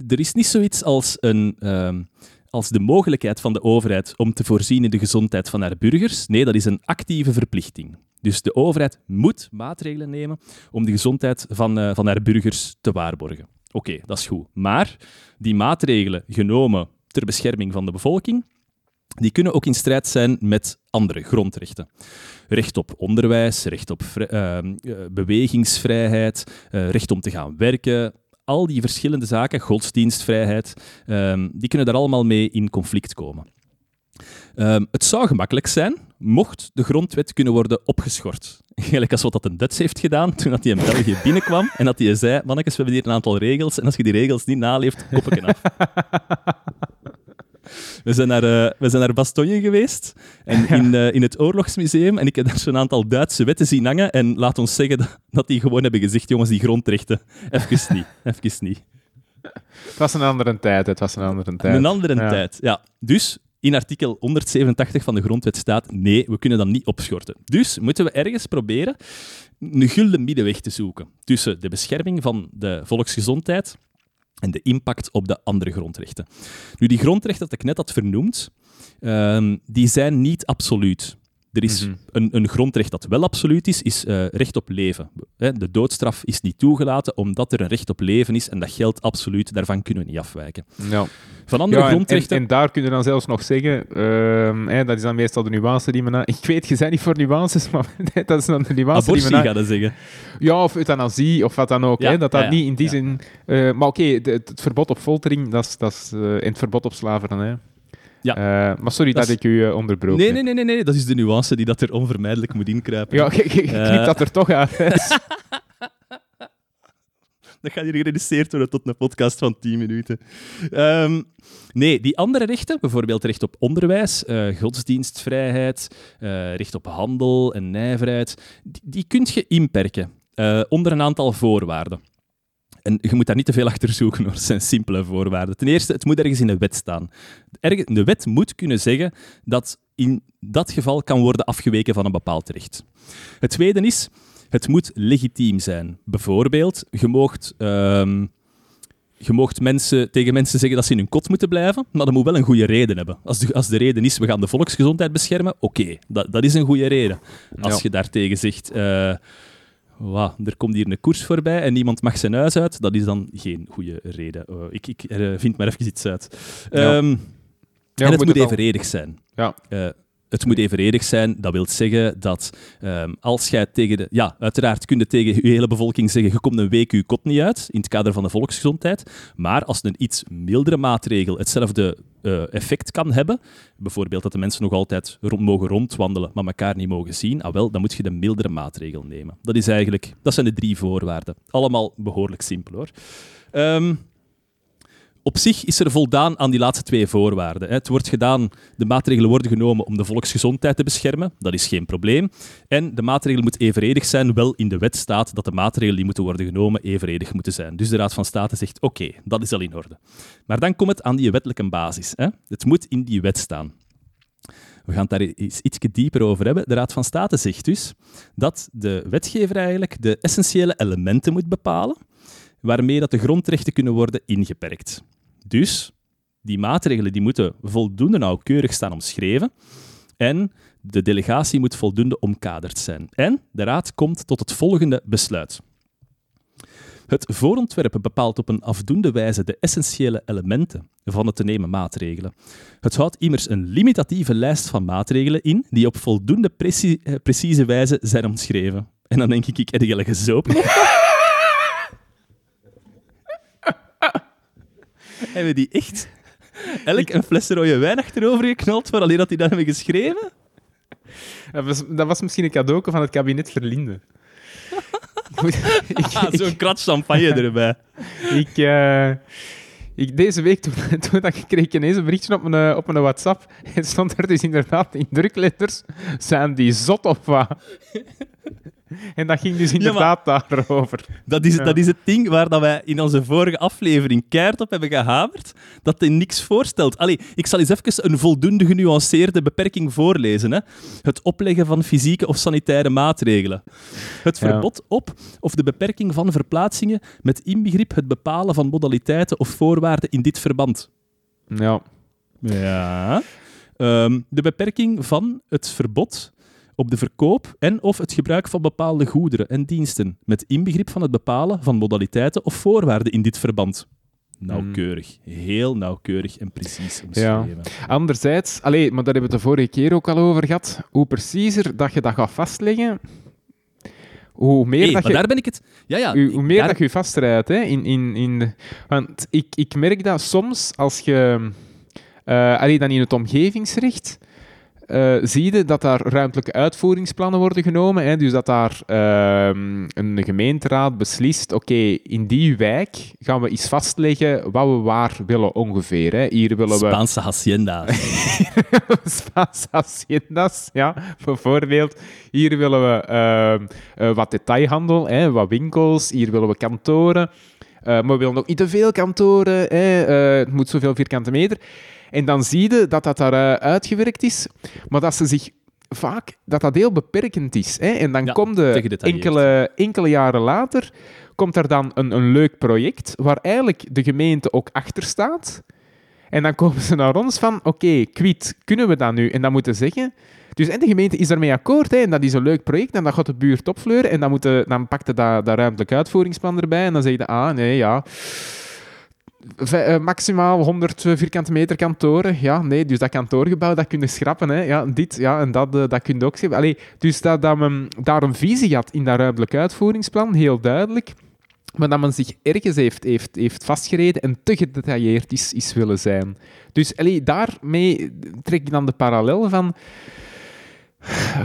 Speaker 2: er is niet zoiets als, een, um, als de mogelijkheid van de overheid om te voorzien in de gezondheid van haar burgers. Nee, dat is een actieve verplichting. Dus de overheid moet maatregelen nemen om de gezondheid van, uh, van haar burgers te waarborgen. Oké, dat is goed. Maar die maatregelen genomen ter bescherming van de bevolking, die kunnen ook in strijd zijn met andere grondrechten. Recht op onderwijs, recht op uh, bewegingsvrijheid, uh, recht om te gaan werken. Al die verschillende zaken, godsdienstvrijheid, uh, die kunnen daar allemaal mee in conflict komen. Ehm, het zou gemakkelijk zijn mocht de grondwet kunnen worden opgeschort. [LAUGHS] Gelijk als wat dat een Duits heeft gedaan toen hij in België binnenkwam en dat hij zei, mannetjes, we hebben hier een aantal regels en als je die regels niet naleeft, kop ik af. [LAUGHS] We zijn naar, uh, we zijn naar Bastogne geweest, en in, uh, in het Oorlogsmuseum, en ik heb daar zo'n aantal Duitse wetten zien hangen, en laat ons zeggen dat, dat die gewoon hebben gezegd, jongens, die grondrechten, even niet, even niet.
Speaker 1: Het was een andere tijd, het was een andere tijd.
Speaker 2: Een andere tijd, ja. Dus in artikel 187 van de grondwet staat, nee, we kunnen dat niet opschorten. Dus moeten we ergens proberen een gulden middenweg te zoeken tussen de bescherming van de volksgezondheid en de impact op de andere grondrechten. Nu, die grondrechten dat ik net had vernoemd, ehm, die zijn niet absoluut. Er is
Speaker 1: Mhm.
Speaker 2: een, een grondrecht dat wel absoluut is, is eh, recht op leven. De doodstraf is niet toegelaten omdat er een recht op leven is en dat geldt absoluut, daarvan kunnen we niet afwijken.
Speaker 1: Ja.
Speaker 2: Van andere
Speaker 1: Ja, en, en,
Speaker 2: grondrechten...
Speaker 1: en daar kun je dan zelfs nog zeggen, ehm, dat is dan meestal de nuance die men... na- Ik weet, je bent niet voor nuances, [LAUGHS] maar [LAUGHS] dat is dan de nuance die
Speaker 2: Abortie,
Speaker 1: men... na-
Speaker 2: gaan we zeggen.
Speaker 1: Ja, of euthanasie, of wat dan ook.
Speaker 2: Ja,
Speaker 1: hè, dat dat
Speaker 2: ja,
Speaker 1: niet in die zin... eh, maar oké, het, het verbod op foltering, dat is, dat is, eh, en het verbod op slavernij.
Speaker 2: Ja.
Speaker 1: Eh, maar sorry
Speaker 2: Dat
Speaker 1: dat,
Speaker 2: is-
Speaker 1: ik u eh, onderbroken
Speaker 2: Nee, nee, nee, nee, nee, dat is de nuance die dat er onvermijdelijk moet inkruipen.
Speaker 1: Ja, [LAUGHS]
Speaker 2: Eh.
Speaker 1: knipt dat er toch uit.
Speaker 2: Dat gaat hier gereduceerd worden tot een podcast van 10 minuten. Ehm, nee, die andere rechten, bijvoorbeeld recht op onderwijs, eh, godsdienstvrijheid, eh, recht op handel en nijverheid, die, die kun je inperken eh, onder een aantal voorwaarden. En je moet daar niet te veel achter zoeken, hoor. Zijn simpele voorwaarden. Ten eerste, het moet ergens in de wet staan. De wet moet kunnen zeggen dat in dat geval kan worden afgeweken van een bepaald recht. Het tweede is, het moet legitiem zijn. Bijvoorbeeld, je moogt, ehm, je moogt mensen, tegen mensen zeggen dat ze in hun kot moeten blijven, maar dat moet wel een goede reden hebben. Als de, als de reden is, we gaan de volksgezondheid beschermen, oké, dat, dat is een goede reden. Als
Speaker 1: Ja.
Speaker 2: je daartegen zegt, wauw, er komt hier een koers voorbij en niemand mag zijn huis uit, dat is dan geen goede reden. Eh, ik ik eh, vind maar even iets uit.
Speaker 1: Ja.
Speaker 2: Ehm,
Speaker 1: Ja,
Speaker 2: en het moet evenredig zijn.
Speaker 1: Ja.
Speaker 2: Eh, het moet evenredig zijn. Dat wil zeggen dat ehm, als jij tegen de... Ja, uiteraard kun je tegen je hele bevolking zeggen je komt een week je kot niet uit, in het kader van de volksgezondheid. Maar als een iets mildere maatregel hetzelfde eh, effect kan hebben, bijvoorbeeld dat de mensen nog altijd rond, mogen rondwandelen, maar elkaar niet mogen zien, ah wel, dan moet je de mildere maatregel nemen. Dat, is eigenlijk, dat zijn de drie voorwaarden. Allemaal behoorlijk simpel, hoor. Ehm, op zich is er voldaan aan die laatste twee voorwaarden. Het wordt gedaan, de maatregelen worden genomen om de volksgezondheid te beschermen. Dat is geen probleem. En de maatregel moet evenredig zijn. Wel in de wet staat dat de maatregelen die moeten worden genomen evenredig moeten zijn. Dus de Raad van State zegt, oké, dat is al in orde. Maar dan komt het aan die wettelijke basis. Het moet in die wet staan. We gaan het daar eens iets dieper over hebben. De Raad van State zegt dus dat de wetgever eigenlijk de essentiële elementen moet bepalen waarmee dat de grondrechten kunnen worden ingeperkt. Dus die maatregelen die moeten voldoende nauwkeurig staan omschreven en de delegatie moet voldoende omkaderd zijn. En de Raad komt tot het volgende besluit. Het voorontwerp bepaalt op een afdoende wijze de essentiële elementen van het te nemen maatregelen. Het houdt immers een limitatieve lijst van maatregelen in die op voldoende eh, precieze wijze zijn omschreven. En dan denk ik, ik heb gezopen. [LAUGHS] Hebben we die echt [LAUGHS] elk een fles rode wijn achterover geknald voor alleen dat die dat hebben geschreven?
Speaker 1: Dat was, dat was misschien een cadeau van het kabinet Verlinde. [LAUGHS]
Speaker 2: Ah, [LAUGHS] Zo'n krat champagne erbij.
Speaker 1: ik, eh, ik, deze week, toen, toen dat ik kreeg ineens een berichtje op mijn, eh, op mijn WhatsApp, en stond er dus inderdaad in drukletters, zijn die zot of wat? [LAUGHS] En dat ging dus inderdaad daarover.
Speaker 2: Dat is,
Speaker 1: Ja.
Speaker 2: dat is het ding waar dat wij in onze vorige aflevering keihard op hebben gehamerd, dat hij niks voorstelt. Allee, ik zal eens even een voldoende genuanceerde beperking voorlezen. Hè. Het opleggen van fysieke of sanitaire maatregelen. Het
Speaker 1: Ja.
Speaker 2: verbod op of de beperking van verplaatsingen met inbegrip het bepalen van modaliteiten of voorwaarden in dit verband.
Speaker 1: Ja.
Speaker 2: Ja. Ehm, de beperking van het verbod op de verkoop en of het gebruik van bepaalde goederen en diensten, met inbegrip van het bepalen van modaliteiten of voorwaarden in dit verband. Nauwkeurig, heel nauwkeurig en precies omschreven.
Speaker 1: Anderzijds, allee, maar daar hebben we het de vorige keer ook al over gehad, hoe preciezer dat je dat gaat vastleggen, hoe meer
Speaker 2: Hey,
Speaker 1: dat je...
Speaker 2: daar ben ik het. Ja, ja.
Speaker 1: Hoe, meer
Speaker 2: daar-
Speaker 1: dat je vastrijdt, hè, in, in, in want ik, ik merk dat soms als je, eh allee, dan in het omgevingsrecht, eh, zie je dat daar ruimtelijke uitvoeringsplannen worden genomen. Hè, dus dat daar ehm, een gemeenteraad beslist, oké, in die wijk gaan we iets vastleggen wat we waar willen ongeveer. Hè. Hier willen we...
Speaker 2: Spaanse hacienda. [LAUGHS]
Speaker 1: Spaanse haciendas, ja, bijvoorbeeld. Hier willen we ehm, eh, wat detailhandel, hè, wat winkels. Hier willen we kantoren. Eh, maar we willen ook niet te veel kantoren. Hè. het moet zoveel vierkante meter. En dan zie je dat dat daar eh, uitgewerkt is, maar dat ze zich vaak dat dat heel beperkend is. Hè. En dan
Speaker 2: Ja,
Speaker 1: komt de enkele, enkele jaren later komt er dan een, een leuk project waar eigenlijk de gemeente ook achter staat. En dan komen ze naar ons van, oké, okay, kwiet, kunnen we dat nu? En dan moeten zeggen... Dus en de gemeente is daarmee akkoord, hè, en dat is een leuk project, en dan gaat de buurt opfleuren, en dan, moet dan pakt je dat, dat ruimtelijk uitvoeringsplan erbij, en dan zeg je, ah, nee, ja... Eh, maximaal 100 vierkante meter kantoren. Ja, nee, dus dat kantoorgebouw, dat kun schrappen. Hè. Ja, dit, ja, en dat, uh, dat kun je ook schrappen. Allee, dus dat, dat men daar een visie had in dat ruimtelijk uitvoeringsplan, heel duidelijk. Maar dat men zich ergens heeft, heeft, heeft vastgereden en te gedetailleerd is, is willen zijn. Dus allee, daarmee trek ik dan de parallel van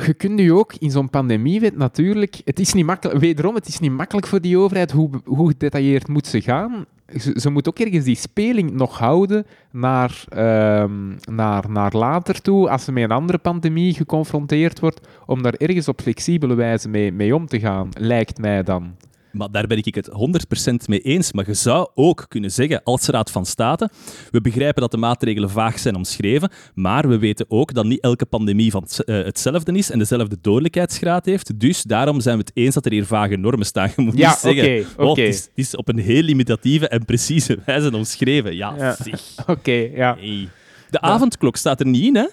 Speaker 1: je kunt nu ook in zo'n pandemiewet natuurlijk... Het is niet makkelijk, wederom, het is niet makkelijk voor die overheid hoe, hoe gedetailleerd moet ze gaan. Ze, moet ook ergens die speling nog houden naar, uh, naar, naar later toe, als ze met een andere pandemie geconfronteerd wordt, om daar ergens op flexibele wijze mee, mee om te gaan, lijkt mij dan.
Speaker 2: Maar daar ben ik het 100% mee eens. Maar je zou ook kunnen zeggen, als Raad van State, we begrijpen dat de maatregelen vaag zijn omschreven, maar we weten ook dat niet elke pandemie van eh, hetzelfde is en dezelfde dodelijkheidsgraad heeft. Dus daarom zijn we het eens dat er hier vage normen staan. [LAUGHS] Je moet
Speaker 1: ja,
Speaker 2: niet zeggen,
Speaker 1: okay, okay.
Speaker 2: het, is, het, is, op een heel limitatieve en precieze wijze omschreven. Ja,
Speaker 1: ja.
Speaker 2: zeg. [LAUGHS]
Speaker 1: Oké, ja.
Speaker 2: Hey. De avondklok staat er niet in, hè?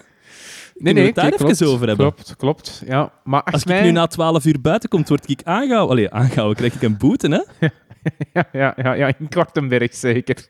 Speaker 1: Nee, nee,
Speaker 2: het daar
Speaker 1: klopt,
Speaker 2: even over hebben?
Speaker 1: Klopt, klopt. Ja. Maar
Speaker 2: Als
Speaker 1: mij...
Speaker 2: ik nu na 12 uur buiten kom, word ik aangehouden. Allee, aangehouden, krijg ik een boete, hè? [LAUGHS]
Speaker 1: ja, ja, ja, ja, in Kortenberg zeker.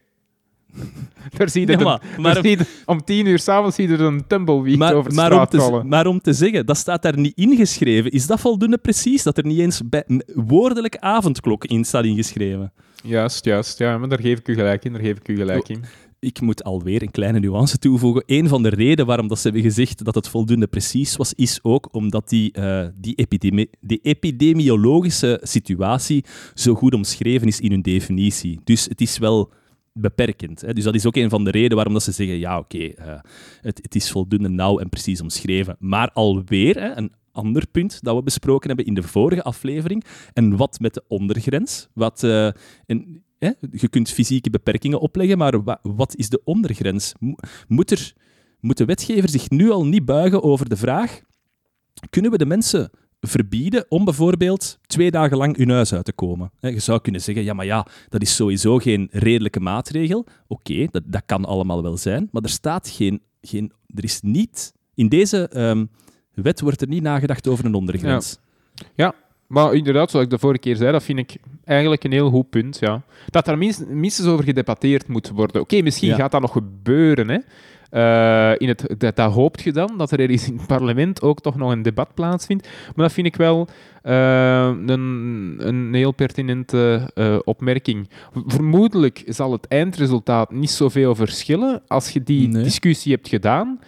Speaker 1: Daar zie je,
Speaker 2: Ja, maar- maar-
Speaker 1: om tien uur s'avonds zie je er een tumbleweed
Speaker 2: Maar,
Speaker 1: over de
Speaker 2: maar, om
Speaker 1: straat
Speaker 2: te, maar om te zeggen, dat staat daar niet ingeschreven. Is dat voldoende precies? Dat er niet eens bij, woordelijk avondklok in staat ingeschreven?
Speaker 1: Juist, juist. Ja, maar daar geef ik u gelijk in. Daar geef ik u gelijk in.
Speaker 2: Ik moet alweer een kleine nuance toevoegen. Een van de redenen waarom dat ze hebben gezegd dat het voldoende precies was, is ook omdat die, eh, die, epidemi- die epidemiologische situatie zo goed omschreven is in hun definitie. Dus het is wel beperkend. Hè? Dus dat is ook een van de redenen waarom dat ze zeggen, ja oké, eh, het, het is voldoende nauw en precies omschreven. Maar alweer hè, een ander punt dat we besproken hebben in de vorige aflevering. En wat met de ondergrens? Wat, eh, je kunt fysieke beperkingen opleggen, maar wa- wat is de ondergrens? Mo- Moet, er, moet de wetgever zich nu al niet buigen over de vraag: kunnen we de mensen verbieden om bijvoorbeeld twee dagen lang hun huis uit te komen? Je zou kunnen zeggen: ja, maar ja, dat is sowieso geen redelijke maatregel. Oké, dat, dat kan allemaal wel zijn, maar er staat geen. geen er is niet. In deze ehm, wet wordt er niet nagedacht over een ondergrens.
Speaker 1: Maar inderdaad, zoals ik de vorige keer zei, dat vind ik eigenlijk een heel goed punt. Ja. Dat daar minst- minstens over gedebatteerd moet worden. Oké, misschien
Speaker 2: Ja.
Speaker 1: gaat dat nog gebeuren. Hè. Eh, in het, dat, dat hoopt je dan, dat er ergens in het parlement ook toch nog een debat plaatsvindt. Maar dat vind ik wel eh, een, een heel pertinente eh, opmerking. Vermoedelijk zal het eindresultaat niet zoveel verschillen als je die
Speaker 2: Nee.
Speaker 1: discussie hebt gedaan.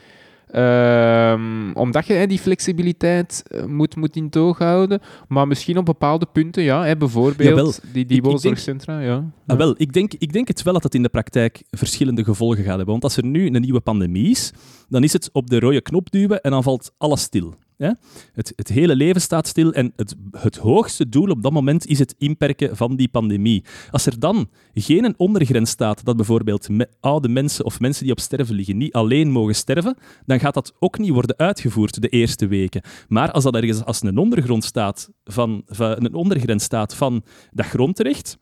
Speaker 1: Ehm, omdat je die flexibiliteit eh, moet, moet in toog houden. Maar misschien op bepaalde punten, ja, bijvoorbeeld
Speaker 2: Jawel.
Speaker 1: die, die
Speaker 2: Ik- ik denk-
Speaker 1: woonzorgcentra. Ja.
Speaker 2: Ah, wel, ik denk, ik denk het wel dat het in de praktijk verschillende gevolgen gaat hebben. Want als er nu een nieuwe pandemie is, dan is het op de rode knop duwen en dan valt alles stil. Het, het hele leven staat stil en het, het hoogste doel op dat moment is het inperken van die pandemie. Als er dan geen een ondergrens staat dat bijvoorbeeld oude mensen of mensen die op sterven liggen niet alleen mogen sterven, dan gaat dat ook niet worden uitgevoerd de eerste weken. Maar als dat ergens als een ondergrond staat van, van een ondergrens staat van dat grondrecht,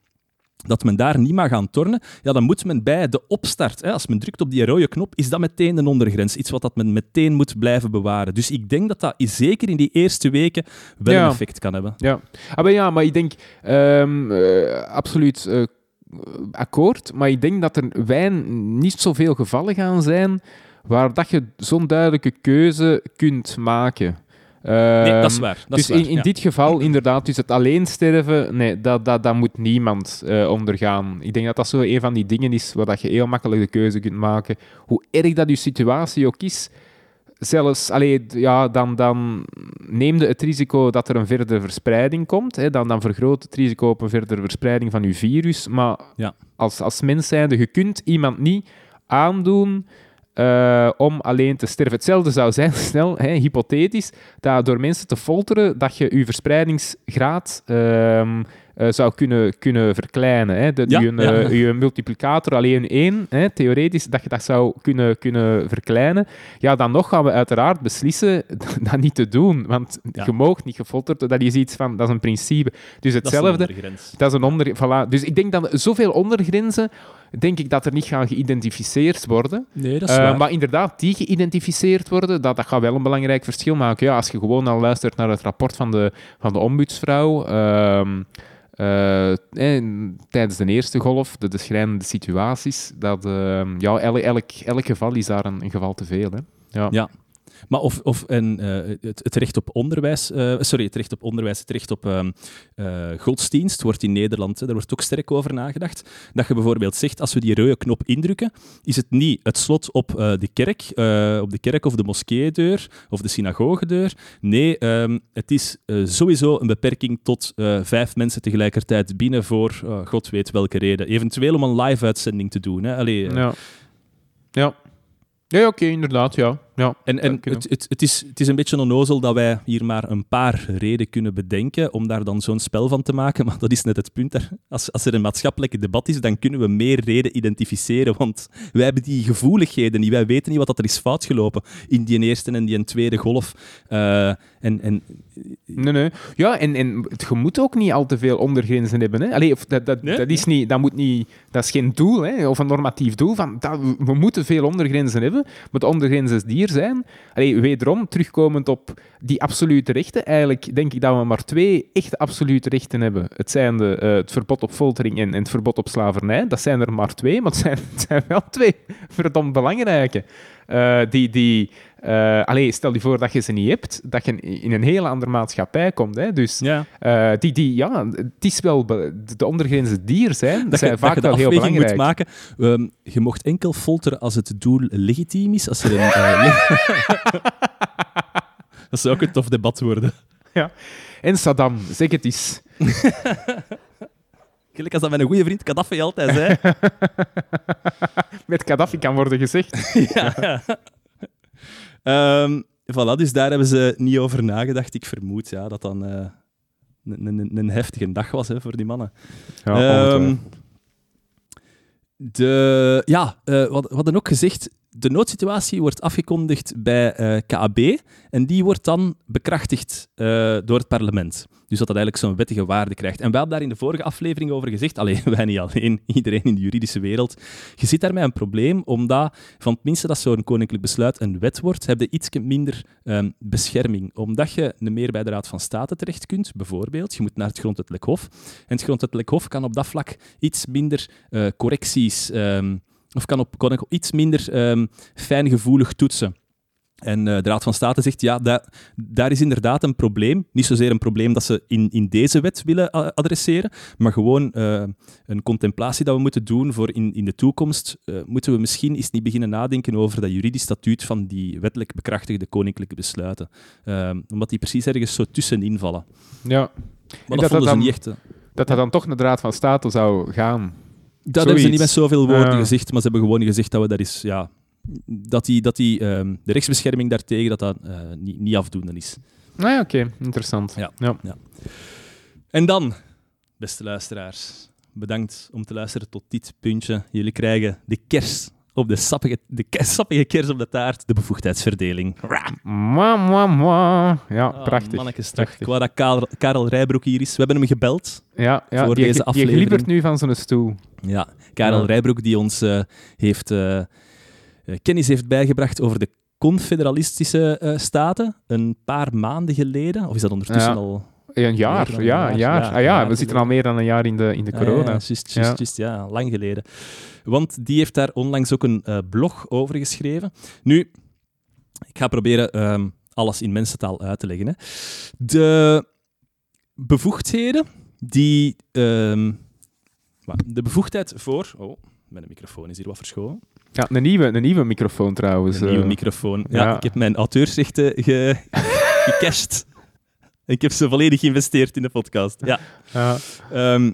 Speaker 2: dat men daar niet mag gaan tornen, ja, dan moet men bij de opstart, hè, als men drukt op die rode knop, is dat meteen een ondergrens. Iets wat dat men meteen moet blijven bewaren. Dus ik denk dat dat zeker in die eerste weken wel
Speaker 1: Ja.
Speaker 2: een effect kan hebben.
Speaker 1: Ja. Ah, maar ja, maar ik denk ehm, eh, absoluut eh, akkoord. Maar ik denk dat er wijn niet zoveel gevallen gaan zijn waar dat je zo'n duidelijke keuze kunt maken.
Speaker 2: Nee, dat is
Speaker 1: Ehm,
Speaker 2: waar. Dat
Speaker 1: dus
Speaker 2: is waar,
Speaker 1: in, in
Speaker 2: ja.
Speaker 1: dit geval, inderdaad, dus het alleen sterven, nee, dat, dat, dat moet niemand eh, ondergaan. Ik denk dat dat zo een van die dingen is waar dat je heel makkelijk de keuze kunt maken. Hoe erg dat je situatie ook is, zelfs, allee, ja, dan, dan neem je het risico dat er een verdere verspreiding komt. Hè, dan, dan vergroot het risico op een verdere verspreiding van je virus. Maar
Speaker 2: Ja.
Speaker 1: als, als mens zijnde, je kunt iemand niet aandoen eh, om alleen te sterven. Hetzelfde zou zijn, [LAUGHS] snel, hè, hypothetisch, dat door mensen te folteren, dat je je verspreidingsgraad ehm, eh, zou kunnen, kunnen verkleinen. Hè? Dat
Speaker 2: Ja,
Speaker 1: je,
Speaker 2: ja.
Speaker 1: eh, je multiplicator alleen één, hè, theoretisch, dat je dat zou kunnen, kunnen verkleinen. Ja, dan nog gaan we uiteraard beslissen [LAUGHS] dat niet te doen. Want
Speaker 2: Ja.
Speaker 1: je mag niet gefolterd worden. Dat is iets van, dat is een principe. Dus
Speaker 2: Dat is een
Speaker 1: hetzelfde.
Speaker 2: ondergrens.
Speaker 1: Dat is een onder... Voilà. Dus ik denk dat zoveel ondergrenzen, denk ik dat er niet gaan geïdentificeerd worden.
Speaker 2: Nee, dat is
Speaker 1: Eh, maar inderdaad, die geïdentificeerd worden, dat, dat gaat wel een belangrijk verschil maken. Ja, als je gewoon al luistert naar het rapport van de, van de ombudsvrouw ehm, eh, eh, tijdens de eerste golf, de, de schrijnende situaties, dat ehm, ja, elk, elk, elk geval is daar een, een geval te veel. Hè. Ja.
Speaker 2: Ja. Maar of, of en, eh, het, recht op onderwijs, eh, sorry, het recht op onderwijs, het recht op ehm, eh, godsdienst wordt in Nederland, daar wordt ook sterk over nagedacht. Dat je bijvoorbeeld zegt, als we die rode knop indrukken, is het niet het slot op de kerk, op de kerk of de moskeedeur of de synagogedeur. Nee, ehm, het is sowieso een beperking tot vijf mensen tegelijkertijd binnen voor god weet welke reden. Eventueel om een live-uitzending te doen. Hè.
Speaker 1: Ja. Ja. Ja, oké, inderdaad, ja. Ja.
Speaker 2: En, en het, het, is, het is een beetje onnozel dat wij hier maar een paar reden kunnen bedenken om daar dan zo'n spel van te maken. [LAUGHS] Maar dat is net het punt. Daar. Als, als er een maatschappelijk debat is, dan kunnen we meer reden identificeren. Want wij hebben die gevoeligheden niet. Wij weten niet wat dat er is fout gelopen in die eerste en die tweede golf. Eh, en, en,
Speaker 1: Nee, nee. Ja, en, en het- je moet ook niet al te veel ondergrenzen hebben. Hè? Allee, of dat, dat,
Speaker 2: Nee?
Speaker 1: dat, is niet, dat, moet niet, dat is geen doel, hè? of een normatief doel. Van, dat, we- moeten veel ondergrenzen hebben, maar de ondergrenzen die er zijn... Allee, wederom, terugkomend op die absolute rechten, eigenlijk denk ik dat we maar twee echt absolute rechten hebben. Het zijn de, eh, het verbod op foltering en, en het verbod op slavernij. Dat zijn er maar twee, maar het zijn, [LAUGHS] het zijn wel twee verdomd belangrijke. Eh, die... die allee, stel je voor dat je ze niet hebt, dat je in een heel andere maatschappij komt. Hè? Dus
Speaker 2: ja,
Speaker 1: eh, die, die, ja, het is wel de ondergrenzen die er zijn,
Speaker 2: dat
Speaker 1: zijn
Speaker 2: je,
Speaker 1: vaak
Speaker 2: dat je de
Speaker 1: wel heel belangrijk.
Speaker 2: moet maken. Ehm, je mocht enkel folteren als het doel legitiem is. Als er een, eh, [LAUGHS] dat zou ook een tof debat worden.
Speaker 1: En Saddam, zeg het eens. [LAUGHS]
Speaker 2: Gelijk als dat mijn goede vriend Gaddafi altijd zei. [LAUGHS]
Speaker 1: Met Gaddafi kan worden gezegd.
Speaker 2: ja. Ehm, voilà, dus daar hebben ze niet over nagedacht. Ik vermoed ja, dat dan eh, een, heftige dag was hè, voor die mannen.
Speaker 1: Ja, ongetwijfeld.
Speaker 2: de, ja, eh, hadden- we hadden ook gezegd, de noodsituatie wordt afgekondigd bij eh KAB en die wordt dan bekrachtigd door het parlement. Dus dat dat eigenlijk zo'n wettige waarde krijgt. En wij hebben daar in de vorige aflevering over gezegd, alleen [LAUGHS] wij niet alleen, iedereen in de juridische wereld, je zit daarmee een probleem, omdat van het minste dat zo'n koninklijk besluit een wet wordt, heb je iets minder ehm, bescherming. Omdat je meer bij de Raad van State terecht kunt, bijvoorbeeld. Je moet naar het Grondwettelijk Hof. En het Grondwettelijk Hof kan op dat vlak iets minder eh, correcties, ehm, of kan op, iets minder ehm, fijngevoelig toetsen. En eh, de Raad van State zegt, ja, da- daar is inderdaad een probleem. Niet zozeer een probleem dat ze in, in deze wet willen a- adresseren, maar gewoon eh, een contemplatie dat we moeten doen voor in, in de toekomst. eh, moeten we misschien eens niet beginnen nadenken over dat juridisch statuut van die wettelijk bekrachtigde koninklijke besluiten. Omdat die precies ergens zo tussenin vallen.
Speaker 1: Ja.
Speaker 2: Maar
Speaker 1: dat
Speaker 2: dat,
Speaker 1: dat
Speaker 2: ze niet echt... eh,
Speaker 1: Dat dat dan toch naar de Raad van State zou gaan.
Speaker 2: Dat hebben ze niet met zoveel woorden gezegd, maar ze hebben gewoon gezegd dat we daar is, ja, dat die, dat die ehm, de rechtsbescherming daartegen dat dat eh, niet, niet afdoende is.
Speaker 1: Nou ja, oké. Interessant.
Speaker 2: Ja.
Speaker 1: Ja.
Speaker 2: En dan, beste luisteraars, bedankt om te luisteren tot dit puntje. Jullie krijgen de kers op de sappige, de sappige kers op de taart, de bevoegdheidsverdeling.
Speaker 1: Mwah, mwah, mwah. Ja,
Speaker 2: Ah,
Speaker 1: prachtig.
Speaker 2: mannetjes.
Speaker 1: Prachtig.
Speaker 2: Ik wou dat Karel, Karel Rijbroek hier is. We hebben hem gebeld.
Speaker 1: Ja, ja
Speaker 2: Voor
Speaker 1: die,
Speaker 2: deze aflevering.
Speaker 1: glibbert nu van zijn stoel.
Speaker 2: Ja, Karel
Speaker 1: Ja.
Speaker 2: Rijbroek die ons eh, heeft, eh, kennis heeft bijgebracht over de confederalistische eh, staten een paar maanden geleden. Of is dat ondertussen
Speaker 1: Ja.
Speaker 2: al...
Speaker 1: Een jaar, ja,
Speaker 2: jaar.
Speaker 1: een jaar.
Speaker 2: Ja,
Speaker 1: Ah, ja, we zitten al meer dan een jaar in de, in de
Speaker 2: Ah,
Speaker 1: corona.
Speaker 2: Ja, juist, juist,
Speaker 1: Ja.
Speaker 2: lang geleden. Want die heeft daar onlangs ook een eh, blog over geschreven. Nu, ik ga proberen ehm, alles in mensentaal uit te leggen. Hè. De bevoegdheden die... ehm, de bevoegdheid voor... Oh, mijn microfoon is hier wat verschoven.
Speaker 1: Ja, een nieuwe, een nieuwe microfoon trouwens.
Speaker 2: Een nieuwe
Speaker 1: eh.
Speaker 2: microfoon. Ja,
Speaker 1: ja.
Speaker 2: ik heb mijn auteursrechten ge [LAUGHS] gecashed. Ik heb ze volledig geïnvesteerd in de podcast. Ja.
Speaker 1: Ja.
Speaker 2: Ehm,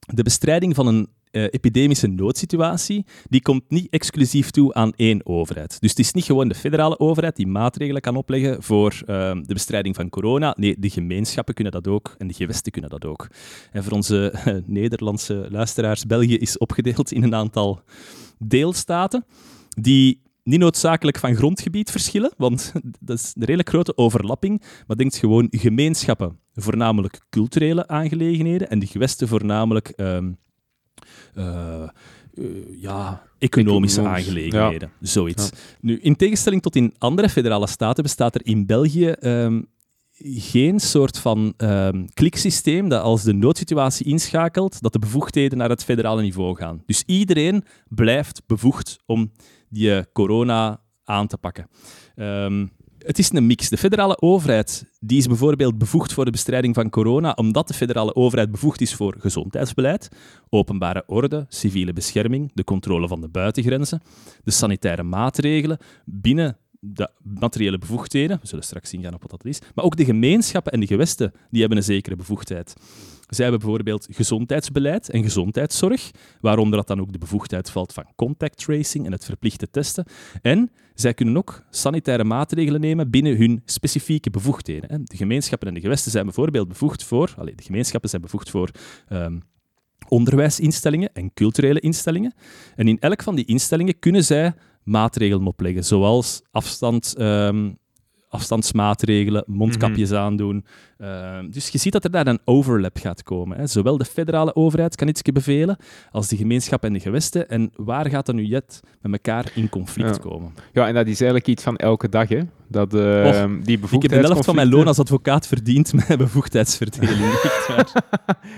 Speaker 2: de bestrijding van een uh, epidemische noodsituatie, die komt niet exclusief toe aan één overheid. Dus het is niet gewoon de federale overheid die maatregelen kan opleggen voor uh, de bestrijding van corona. Nee, de gemeenschappen kunnen dat ook en de gewesten kunnen dat ook. En voor onze uh, [LAUGHS] Nederlandse luisteraars, België is opgedeeld in een aantal deelstaten die niet noodzakelijk van grondgebied verschillen, want [LAUGHS] dat is een redelijk grote overlapping, maar denkt gewoon gemeenschappen, voornamelijk culturele aangelegenheden, en de gewesten voornamelijk um, uh, uh, ja, economische aangelegenheden. Ja. Zoiets. Ja. Nu, in tegenstelling tot in andere federale staten bestaat er in België um, geen soort van um, kliksysteem dat als de noodsituatie inschakelt, dat de bevoegdheden naar het federale niveau gaan. Dus iedereen blijft bevoegd om die corona aan te pakken. Um, het is een mix. De federale overheid die is bijvoorbeeld bevoegd voor de bestrijding van corona, omdat de federale overheid bevoegd is voor gezondheidsbeleid, openbare orde, civiele bescherming, de controle van de buitengrenzen, de sanitaire maatregelen binnen de materiële bevoegdheden. We zullen straks ingaan op wat dat is. Maar ook de gemeenschappen en de gewesten die hebben een zekere bevoegdheid. Zij hebben bijvoorbeeld gezondheidsbeleid en gezondheidszorg, waaronder dat dan ook de bevoegdheid valt van contact tracing en het verplichte testen. En zij kunnen ook sanitaire maatregelen nemen binnen hun specifieke bevoegdheden. De gemeenschappen en de gewesten zijn bijvoorbeeld bevoegd voor, allez, de gemeenschappen zijn bevoegd voor um, onderwijsinstellingen en culturele instellingen. En in elk van die instellingen kunnen zij maatregelen opleggen, zoals afstand, um, afstandsmaatregelen, mondkapjes mm -hmm. aandoen. Uh, dus je ziet dat er daar een overlap gaat komen. Hè. Zowel de federale overheid kan iets bevelen, als de gemeenschap en de gewesten. En waar gaat dat nu jet met elkaar in conflict
Speaker 1: ja.
Speaker 2: komen?
Speaker 1: Ja, en dat is eigenlijk iets van elke dag, hè. Dat, uh,
Speaker 2: die ik heb de helft van mijn loon als advocaat verdiend [LAUGHS] met bevoegdheidsverdeling. [LAUGHS]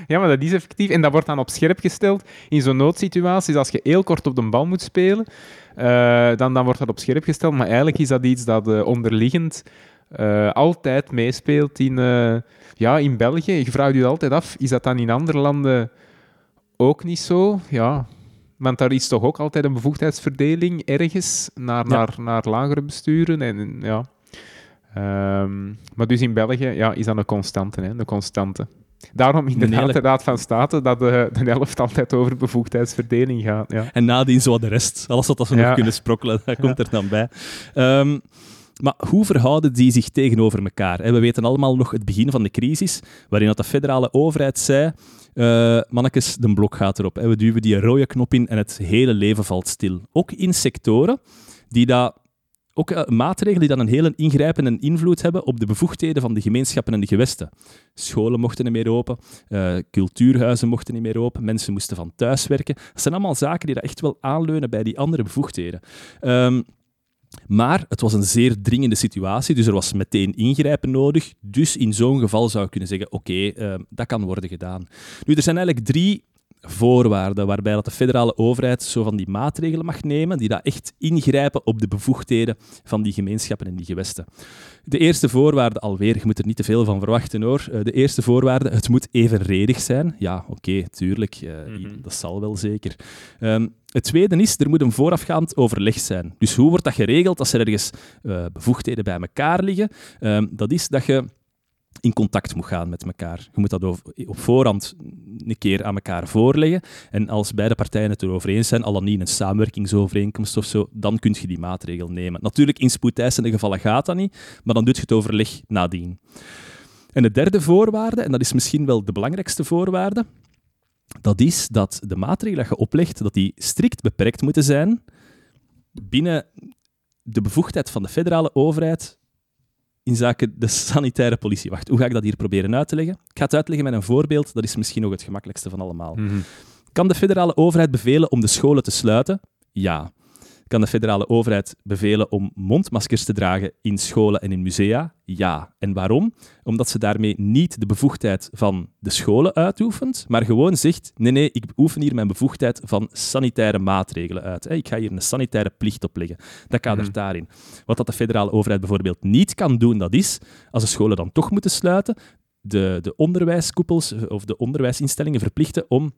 Speaker 1: ja, maar dat is effectief. En dat wordt dan op scherp gesteld in zo'n noodsituaties. Als je heel kort op de bal moet spelen, dan, dan wordt dat op scherp gesteld. Maar eigenlijk is dat iets dat uh, onderliggend uh, altijd meespeelt in, ja, in België. Je vraagt je altijd af, is dat dan in andere landen ook niet zo? Ja, want daar is toch ook altijd een bevoegdheidsverdeling ergens naar, ja. naar, naar lagere besturen. En, ja. Um, maar dus in België ja, is dat een constante. Hè, een constante. Daarom inderdaad de Raad van State dat de, de helft altijd over bevoegdheidsverdeling gaat. Ja.
Speaker 2: En nadien zo de rest. Alles wat we ja. nog kunnen sprokkelen, dat komt er dan bij. Um, maar hoe verhouden die zich tegenover elkaar? We weten allemaal nog het begin van de crisis, waarin dat de federale overheid zei... Uh, mannetjes, de blok gaat erop. We duwen die rode knop in en het hele leven valt stil. Ook in sectoren die dat ook uh, maatregelen die dan een hele ingrijpende invloed hebben op de bevoegdheden van de gemeenschappen en de gewesten. Scholen mochten niet meer open, uh, cultuurhuizen mochten niet meer open, mensen moesten van thuis werken. Dat zijn allemaal zaken die dat echt wel aanleunen bij die andere bevoegdheden. Um, maar het was een zeer dringende situatie, dus er was meteen ingrijpen nodig. Dus in zo'n geval zou ik kunnen zeggen, oké, uh, dat kan worden gedaan. Nu, er zijn eigenlijk drie voorwaarden waarbij dat de federale overheid zo van die maatregelen mag nemen die dat echt ingrijpen op de bevoegdheden van die gemeenschappen en die gewesten. De eerste voorwaarde, alweer, je moet er niet te veel van verwachten hoor. Eh, de eerste voorwaarde, het moet evenredig zijn. Ja, oké, okay, tuurlijk, uh, mm -hmm. dat zal wel zeker. Um, het tweede is, er moet een voorafgaand overleg zijn. Dus hoe wordt dat geregeld als er ergens uh, bevoegdheden bij elkaar liggen? Um, dat is dat je in contact moet gaan met elkaar. Je moet dat op voorhand een keer aan elkaar voorleggen. En als beide partijen het erover eens zijn, al dan niet een samenwerkingsovereenkomst of zo, dan kun je die maatregel nemen. Natuurlijk, in spoedeisende gevallen gaat dat niet, maar dan doet je het overleg nadien. En de derde voorwaarde, en dat is misschien wel de belangrijkste voorwaarde, dat is dat de maatregelen die je oplegt, dat die strikt beperkt moeten zijn binnen de bevoegdheid van de federale overheid in zaken de sanitaire politie. Wacht, hoe ga ik dat hier proberen uit te leggen? Ik ga het uitleggen met een voorbeeld, dat is misschien nog het gemakkelijkste van allemaal. Mm -hmm. Kan de federale overheid bevelen om de scholen te sluiten? Ja kan de federale overheid bevelen om mondmaskers te dragen in scholen en in musea? Ja. En waarom? Omdat ze daarmee niet de bevoegdheid van de scholen uitoefent, maar gewoon zegt: nee, nee, ik oefen hier mijn bevoegdheid van sanitaire maatregelen uit. Ik ga hier een sanitaire plicht opleggen. Dat kadert mm. daarin. Wat dat de federale overheid bijvoorbeeld niet kan doen, dat is, als de scholen dan toch moeten sluiten, de, de onderwijskoepels of de onderwijsinstellingen verplichten om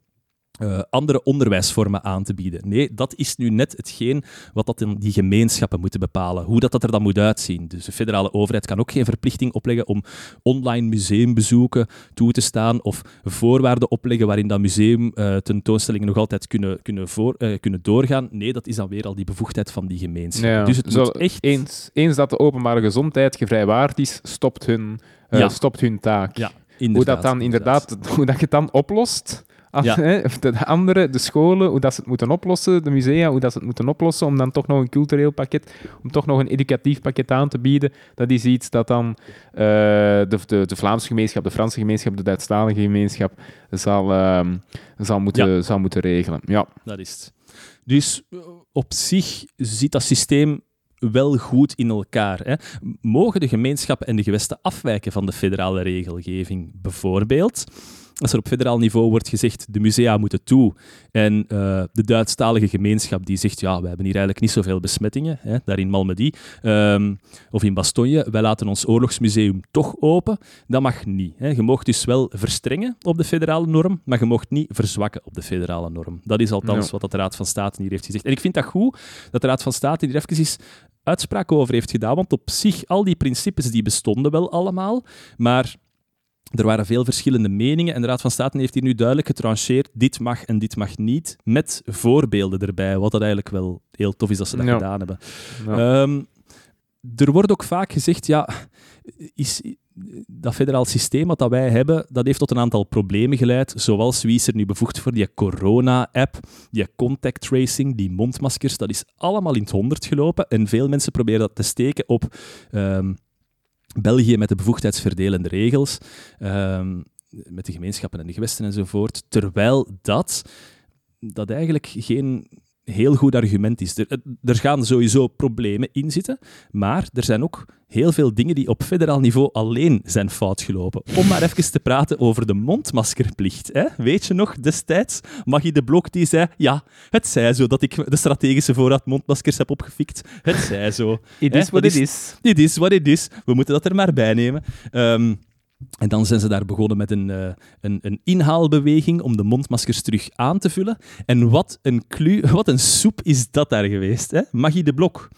Speaker 2: uh, andere onderwijsvormen aan te bieden. Nee, dat is nu net hetgeen wat dat in die gemeenschappen moeten bepalen. Hoe dat, dat er dan moet uitzien. Dus de federale overheid kan ook geen verplichting opleggen om online museumbezoeken toe te staan of voorwaarden opleggen waarin dat museum uh, tentoonstellingen nog altijd kunnen, kunnen, voor, uh, kunnen doorgaan. Nee, dat is dan weer al die bevoegdheid van die gemeenschap. Ja, dus het
Speaker 1: zo,
Speaker 2: moet echt...
Speaker 1: Eens, eens dat de openbare gezondheid gevrijwaard is, stopt hun, ja. stopt hun taak.
Speaker 2: Ja,
Speaker 1: hoe dat dan inderdaad, inderdaad [LAUGHS] hoe dat je het dan oplost ja. de andere, de scholen, hoe dat ze het moeten oplossen, de musea, hoe dat ze het moeten oplossen, om dan toch nog een cultureel pakket, om toch nog een educatief pakket aan te bieden. Dat is iets dat dan uh, de, de, de, Vlaamse gemeenschap, de Franse gemeenschap, de Duitsstalige gemeenschap zal, uh, zal, moeten, ja. zal moeten regelen. Ja.
Speaker 2: Dat is het. Dus eh, op zich zit dat systeem wel goed in elkaar. Hè. Mogen de gemeenschappen en de gewesten afwijken van de federale regelgeving, bijvoorbeeld? Als er op federaal niveau wordt gezegd, de musea moeten toe, en uh, de Duitsstalige gemeenschap die zegt, ja, we hebben hier eigenlijk niet zoveel besmettingen, hè, daar in Malmedy, um, of in Bastogne, wij laten ons oorlogsmuseum toch open, dat mag niet. Hè. Je mocht dus wel verstrengen op de federale norm, maar je mocht niet verzwakken op de federale norm. Dat is althans wat de Raad van State hier heeft gezegd. En ik vind dat goed, dat de Raad van State hier even is uitspraak over heeft gedaan, want op zich, al die principes die bestonden wel allemaal, maar er waren veel verschillende meningen en de Raad van State heeft hier nu duidelijk getrancheerd, dit mag en dit mag niet, met voorbeelden erbij, wat dat eigenlijk wel heel tof is dat ze dat gedaan hebben. Ehm, er wordt ook vaak gezegd, ja, is, dat federaal systeem wat dat wij hebben, dat heeft tot een aantal problemen geleid, zoals wie is er nu bevoegd voor die corona-app, die contact tracing, die mondmaskers, dat is allemaal in het honderd gelopen en veel mensen proberen dat te steken op... Ehm, België met de bevoegdheidsverdelende regels, ehm, met de gemeenschappen en de gewesten enzovoort, terwijl dat, dat eigenlijk geen heel goed argument is. Er, er, gaan sowieso problemen in zitten, maar er zijn ook heel veel dingen die op federaal niveau alleen zijn fout gelopen. Om maar even te praten over de mondmaskerplicht. Hè? Weet je nog, destijds, Magie de Blok die zei, ja, het zij zo dat ik de strategische voorraad mondmaskers heb opgefikt. Het zij zo.
Speaker 1: It is what it is.
Speaker 2: It is what it is. We moeten dat er maar bij nemen. Um, en dan zijn ze daar begonnen met een, uh, een, een, inhaalbeweging om de mondmaskers terug aan te vullen. En wat een, klu wat een soep is dat daar geweest. Hè? De Blok,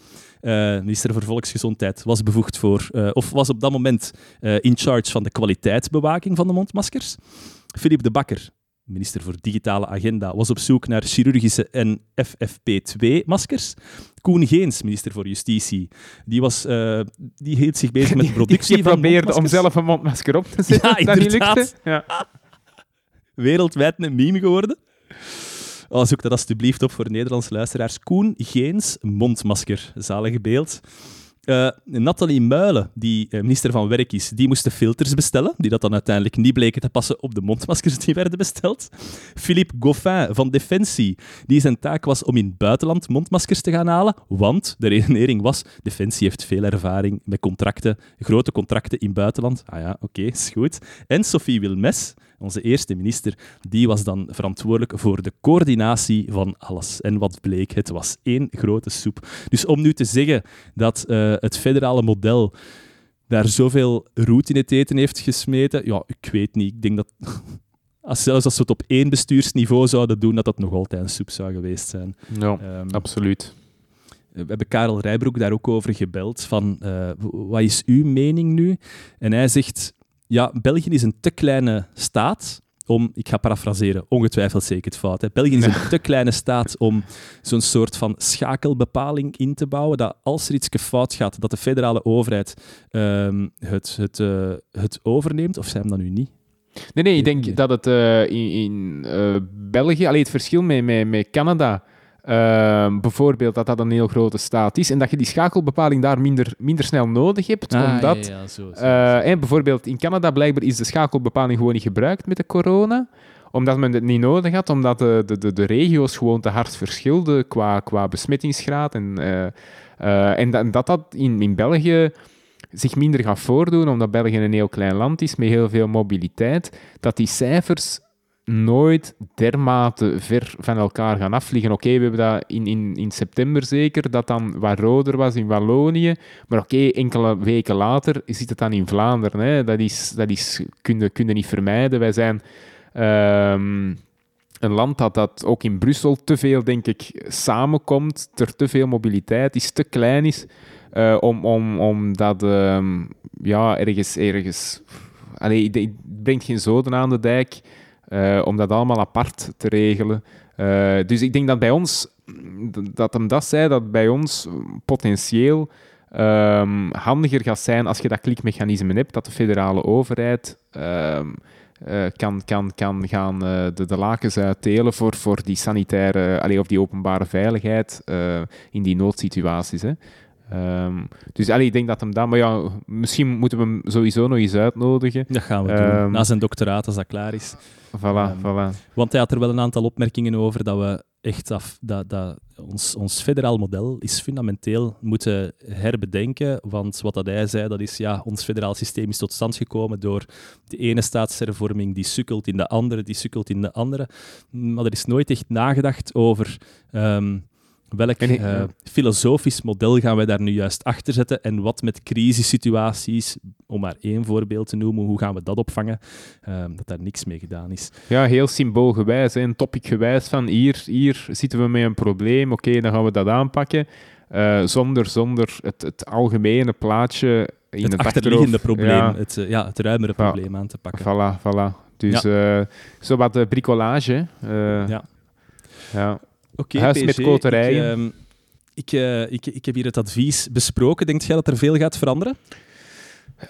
Speaker 2: uh, minister voor Volksgezondheid, was bevoegd voor, uh, of was op dat moment in charge van de kwaliteitsbewaking van de mondmaskers. Philippe de Bakker, minister voor Digitale Agenda, was op zoek naar chirurgische en FFP2-maskers. Koen Geens, minister voor Justitie, die, was, uh, die hield zich bezig met de [LAUGHS] productie
Speaker 1: die, die
Speaker 2: van
Speaker 1: probeerde om zelf een mondmasker op te [LAUGHS] zetten,
Speaker 2: ja, dat niet lukte. Ja. [LAUGHS] Wereldwijd een meme geworden. Oh, zoek dat alsjeblieft op voor Nederlandse luisteraars. Koen Geens, mondmasker. Zalige beeld. Uh, Nathalie Muilen, die uh, minister van Werk is, die moest de filters bestellen, die dat dan uiteindelijk niet bleken te passen op de mondmaskers die werden besteld. Philippe Goffin van Defensie, die zijn taak was om in het buitenland mondmaskers te gaan halen, want de redenering was, Defensie heeft veel ervaring met contracten, grote contracten in het buitenland. Ah ja, oké, is goed. En Sophie Wilmes, onze eerste minister, die was dan verantwoordelijk voor de coördinatie van alles. En wat bleek, het was één grote soep. Dus om nu te zeggen dat uh, het federale model daar zoveel roet in het eten heeft gesmeten, ja, ik weet niet. Ik denk dat... [LAUGHS] Als, zelfs als we het op één bestuursniveau zouden doen, dat dat nog altijd een soep zou geweest zijn.
Speaker 1: Ja, um, absoluut.
Speaker 2: We hebben Karel Rijbroek daar ook over gebeld, van uh, wat is uw mening nu? En hij zegt, ja, België is een te kleine staat om, ik ga parafraseren, ongetwijfeld zeker het fout. Hè. België is een te kleine staat om zo'n soort van schakelbepaling in te bouwen, dat als er iets fout gaat, dat de federale overheid um, het, het, uh, het overneemt, of zijn we dat nu niet?
Speaker 1: Nee, nee, ik denk dat het uh, in, in uh, België, alleen het verschil met, met, met Canada Ehm, bijvoorbeeld dat dat een heel grote staat is en dat je die schakelbepaling daar minder, minder snel nodig hebt. Ah, omdat, ja, ja, zo, zo, uh, bijvoorbeeld in Canada blijkbaar is de schakelbepaling gewoon niet gebruikt met de corona omdat men het niet nodig had, omdat de, de, de, regio's gewoon te hard verschilden qua, qua besmettingsgraad. En, uh, uh, en dat, dat dat in, in België zich minder gaat voordoen, omdat België een heel klein land is met heel veel mobiliteit, dat die cijfers nooit dermate ver van elkaar gaan afvliegen. Oké, we hebben dat in, in, in september zeker, dat dan wat roder was in Wallonië. Maar oké, enkele weken later zit het dan in Vlaanderen. Hè. Dat, is, dat is, kun, je, kun niet vermijden. Wij zijn... Um, een land dat, dat ook in Brussel te veel, denk ik, samenkomt, er te veel mobiliteit is, te klein is, uh, om, om, om dat ehm, ja, ergens... ergens allee, het brengt geen zoden aan de dijk uh, om dat allemaal apart te regelen. Uh, dus ik denk dat bij ons, dat hem dat zei, dat bij ons potentieel um, handiger gaat zijn als je dat klikmechanisme hebt, dat de federale overheid um, uh, kan, kan, kan gaan de, lakens uitdelen voor, voor die sanitaire, allee, of die openbare veiligheid in die noodsituaties. Hè. Um, dus allee, ik denk dat hem dat... Maar ja, misschien moeten we hem sowieso nog eens uitnodigen.
Speaker 2: Dat gaan we doen. Na zijn doctoraat, als dat klaar is.
Speaker 1: Voilà, voilà.
Speaker 2: Want hij had er wel een aantal opmerkingen over dat we echt af, dat, dat ons, ons federaal model is fundamenteel moeten herbedenken. Want wat dat hij zei, dat is ja, ons federaal systeem is tot stand gekomen door de ene staatshervorming die sukkelt in de andere, die sukkelt in de andere. Maar er is nooit echt nagedacht over um, Welk uh, filosofisch model gaan wij daar nu juist achter zetten en wat met crisissituaties, om maar één voorbeeld te noemen, hoe gaan we dat opvangen? Uh, dat daar niks mee gedaan is.
Speaker 1: Ja, heel symboolgewijs en topicgewijs van hier, hier zitten we met een probleem, oké, dan gaan we dat aanpakken. Uh, zonder, zonder het, het algemene plaatje in het,
Speaker 2: het achterliggende probleem, ja. Het, ja, het ruimere probleem aan te pakken.
Speaker 1: Voilà, voilà. Dus ja. zo wat bricolage.
Speaker 2: ja.
Speaker 1: Ja.
Speaker 2: Oké,
Speaker 1: Huis met koterijen.
Speaker 2: Ik, uh, ik, uh, ik, ik heb hier het advies besproken. Denkt jij dat er veel gaat veranderen?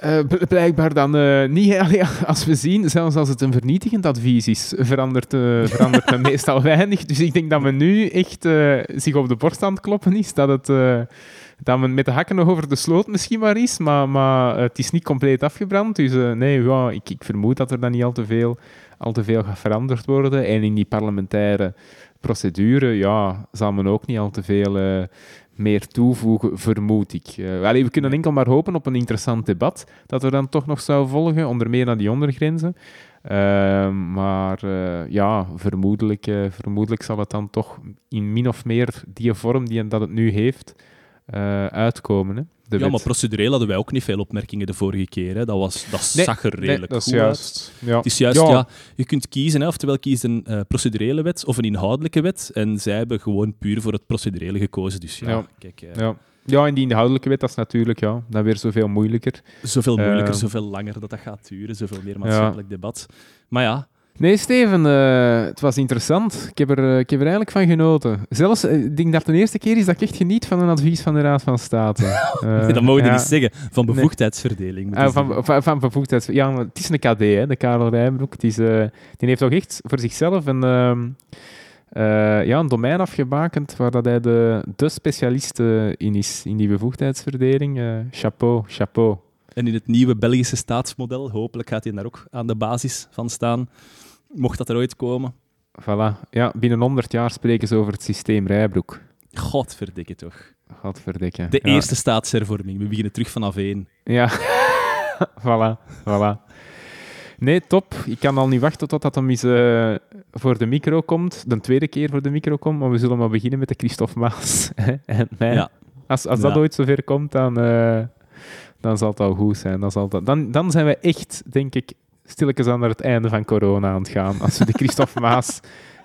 Speaker 1: Uh, blijkbaar dan uh, niet. [LAUGHS] Als we zien, zelfs als het een vernietigend advies is, verandert, uh, verandert het [LAUGHS] meestal weinig. Dus ik denk dat men nu echt zich op de borst aan het kloppen is. Dat, het, dat men met de hakken nog over de sloot misschien maar is. Maar, maar het is niet compleet afgebrand. Dus nee, ja, ik, ik vermoed dat er dan niet al te, veel, al te veel gaat veranderd worden. En in die parlementaire procedure ja, zal men ook niet al te veel uh, meer toevoegen, vermoed ik. Uh, allee, we kunnen enkel maar hopen op een interessant debat dat er dan toch nog zou volgen, onder meer naar die ondergrenzen. Uh, maar ja, vermoedelijk, vermoedelijk zal het dan toch in min of meer die vorm die dat het nu heeft uitkomen. Hè
Speaker 2: ja, maar procedureel hadden wij ook niet veel opmerkingen de vorige keer. Hè. Dat, was, dat zag er redelijk
Speaker 1: nee, dat
Speaker 2: goed
Speaker 1: is juist.
Speaker 2: uit. Ja. Het is juist, ja. je kunt kiezen, hè, oftewel kiezen een uh, procedurele wet of een inhoudelijke wet. En zij hebben gewoon puur voor het procedurele gekozen. Dus ja, kijk... Uh,
Speaker 1: ja. Ja, en die inhoudelijke wet, dat is natuurlijk ja, dan weer zoveel moeilijker.
Speaker 2: Zoveel moeilijker, uh, zoveel langer dat dat gaat duren, zoveel meer maatschappelijk debat. Maar ja,
Speaker 1: Nee, Steven, uh, het was interessant. Ik heb, er, uh, ik heb er eigenlijk van genoten. Zelfs, uh, ik denk dat de eerste keer is dat ik echt geniet van een advies van de Raad van State.
Speaker 2: nee, [LAUGHS] dat mogen we ja. niet zeggen. Van bevoegdheidsverdeling.
Speaker 1: Nee. van, van, van, bevoegdheidsverdeling. Ja, het is een KD, hè, de Karel Rijbroek. Het is, die heeft toch echt voor zichzelf een, ehm, ja, een domein afgebakend waar dat hij de, de specialist in is, in die bevoegdheidsverdeling. chapeau, chapeau.
Speaker 2: En in het nieuwe Belgische staatsmodel, hopelijk gaat hij daar ook aan de basis van staan mocht dat er ooit komen.
Speaker 1: Voilà. Ja, binnen 100 jaar spreken ze over het systeem Rijbroek.
Speaker 2: Godverdikke toch.
Speaker 1: Godverdikke.
Speaker 2: De eerste staatshervorming. We beginnen terug vanaf één.
Speaker 1: Ja, [LAUGHS] voilà. voilà. Nee, top. Ik kan al niet wachten tot dat hem eens uh, voor de micro komt. De tweede keer voor de micro komt. Maar we zullen maar beginnen met de Christophe Maas [LAUGHS] en mij. Ja. Als, als dat ooit zover komt, dan, uh, dan zal het al goed zijn. Dan, zal dat, dan, dan zijn we echt, denk ik, stilletjes aan naar het einde van corona aan het gaan. Als we de Christophe Maas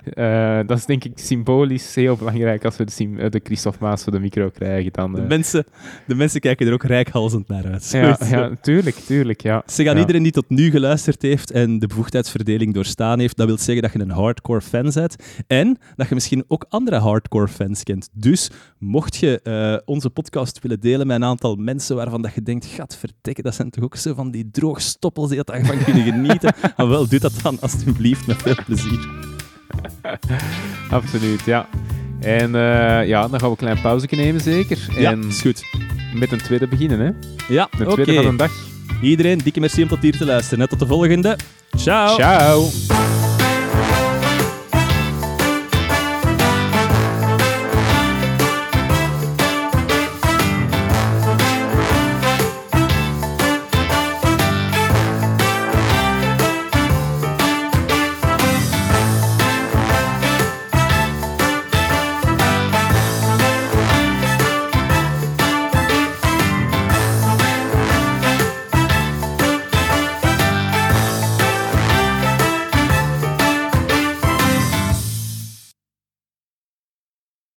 Speaker 1: uh, dat is denk ik symbolisch heel belangrijk als we de, eh, de Christophe Maas voor de micro krijgen. Dan, uh...
Speaker 2: de, mensen, de mensen kijken er ook rijkhalzend naar uit.
Speaker 1: Ja, ja tuurlijk, tuurlijk. Ja.
Speaker 2: Ze gaan
Speaker 1: ja.
Speaker 2: iedereen die tot nu geluisterd heeft en de bevoegdheidsverdeling doorstaan heeft, dat wil zeggen dat je een hardcore fan bent en dat je misschien ook andere hardcore fans kent. Dus mocht je uh, onze podcast willen delen met een aantal mensen waarvan dat je denkt, gat vertekken, dat zijn toch ook zo van die droogstoppels die dat daarvan kunnen genieten. maar [LAUGHS] wel, doe dat dan alsjeblieft met veel plezier. [LAUGHS]
Speaker 1: Absoluut, ja. En uh, ja, dan gaan we een klein pauze nemen, zeker.
Speaker 2: Ja,
Speaker 1: en
Speaker 2: is goed.
Speaker 1: Met een tweede beginnen, hè?
Speaker 2: Ja,
Speaker 1: De tweede
Speaker 2: okay.
Speaker 1: van een dag.
Speaker 2: Iedereen, dikke merci om tot hier te luisteren. Net tot de volgende. Ciao.
Speaker 1: Ciao.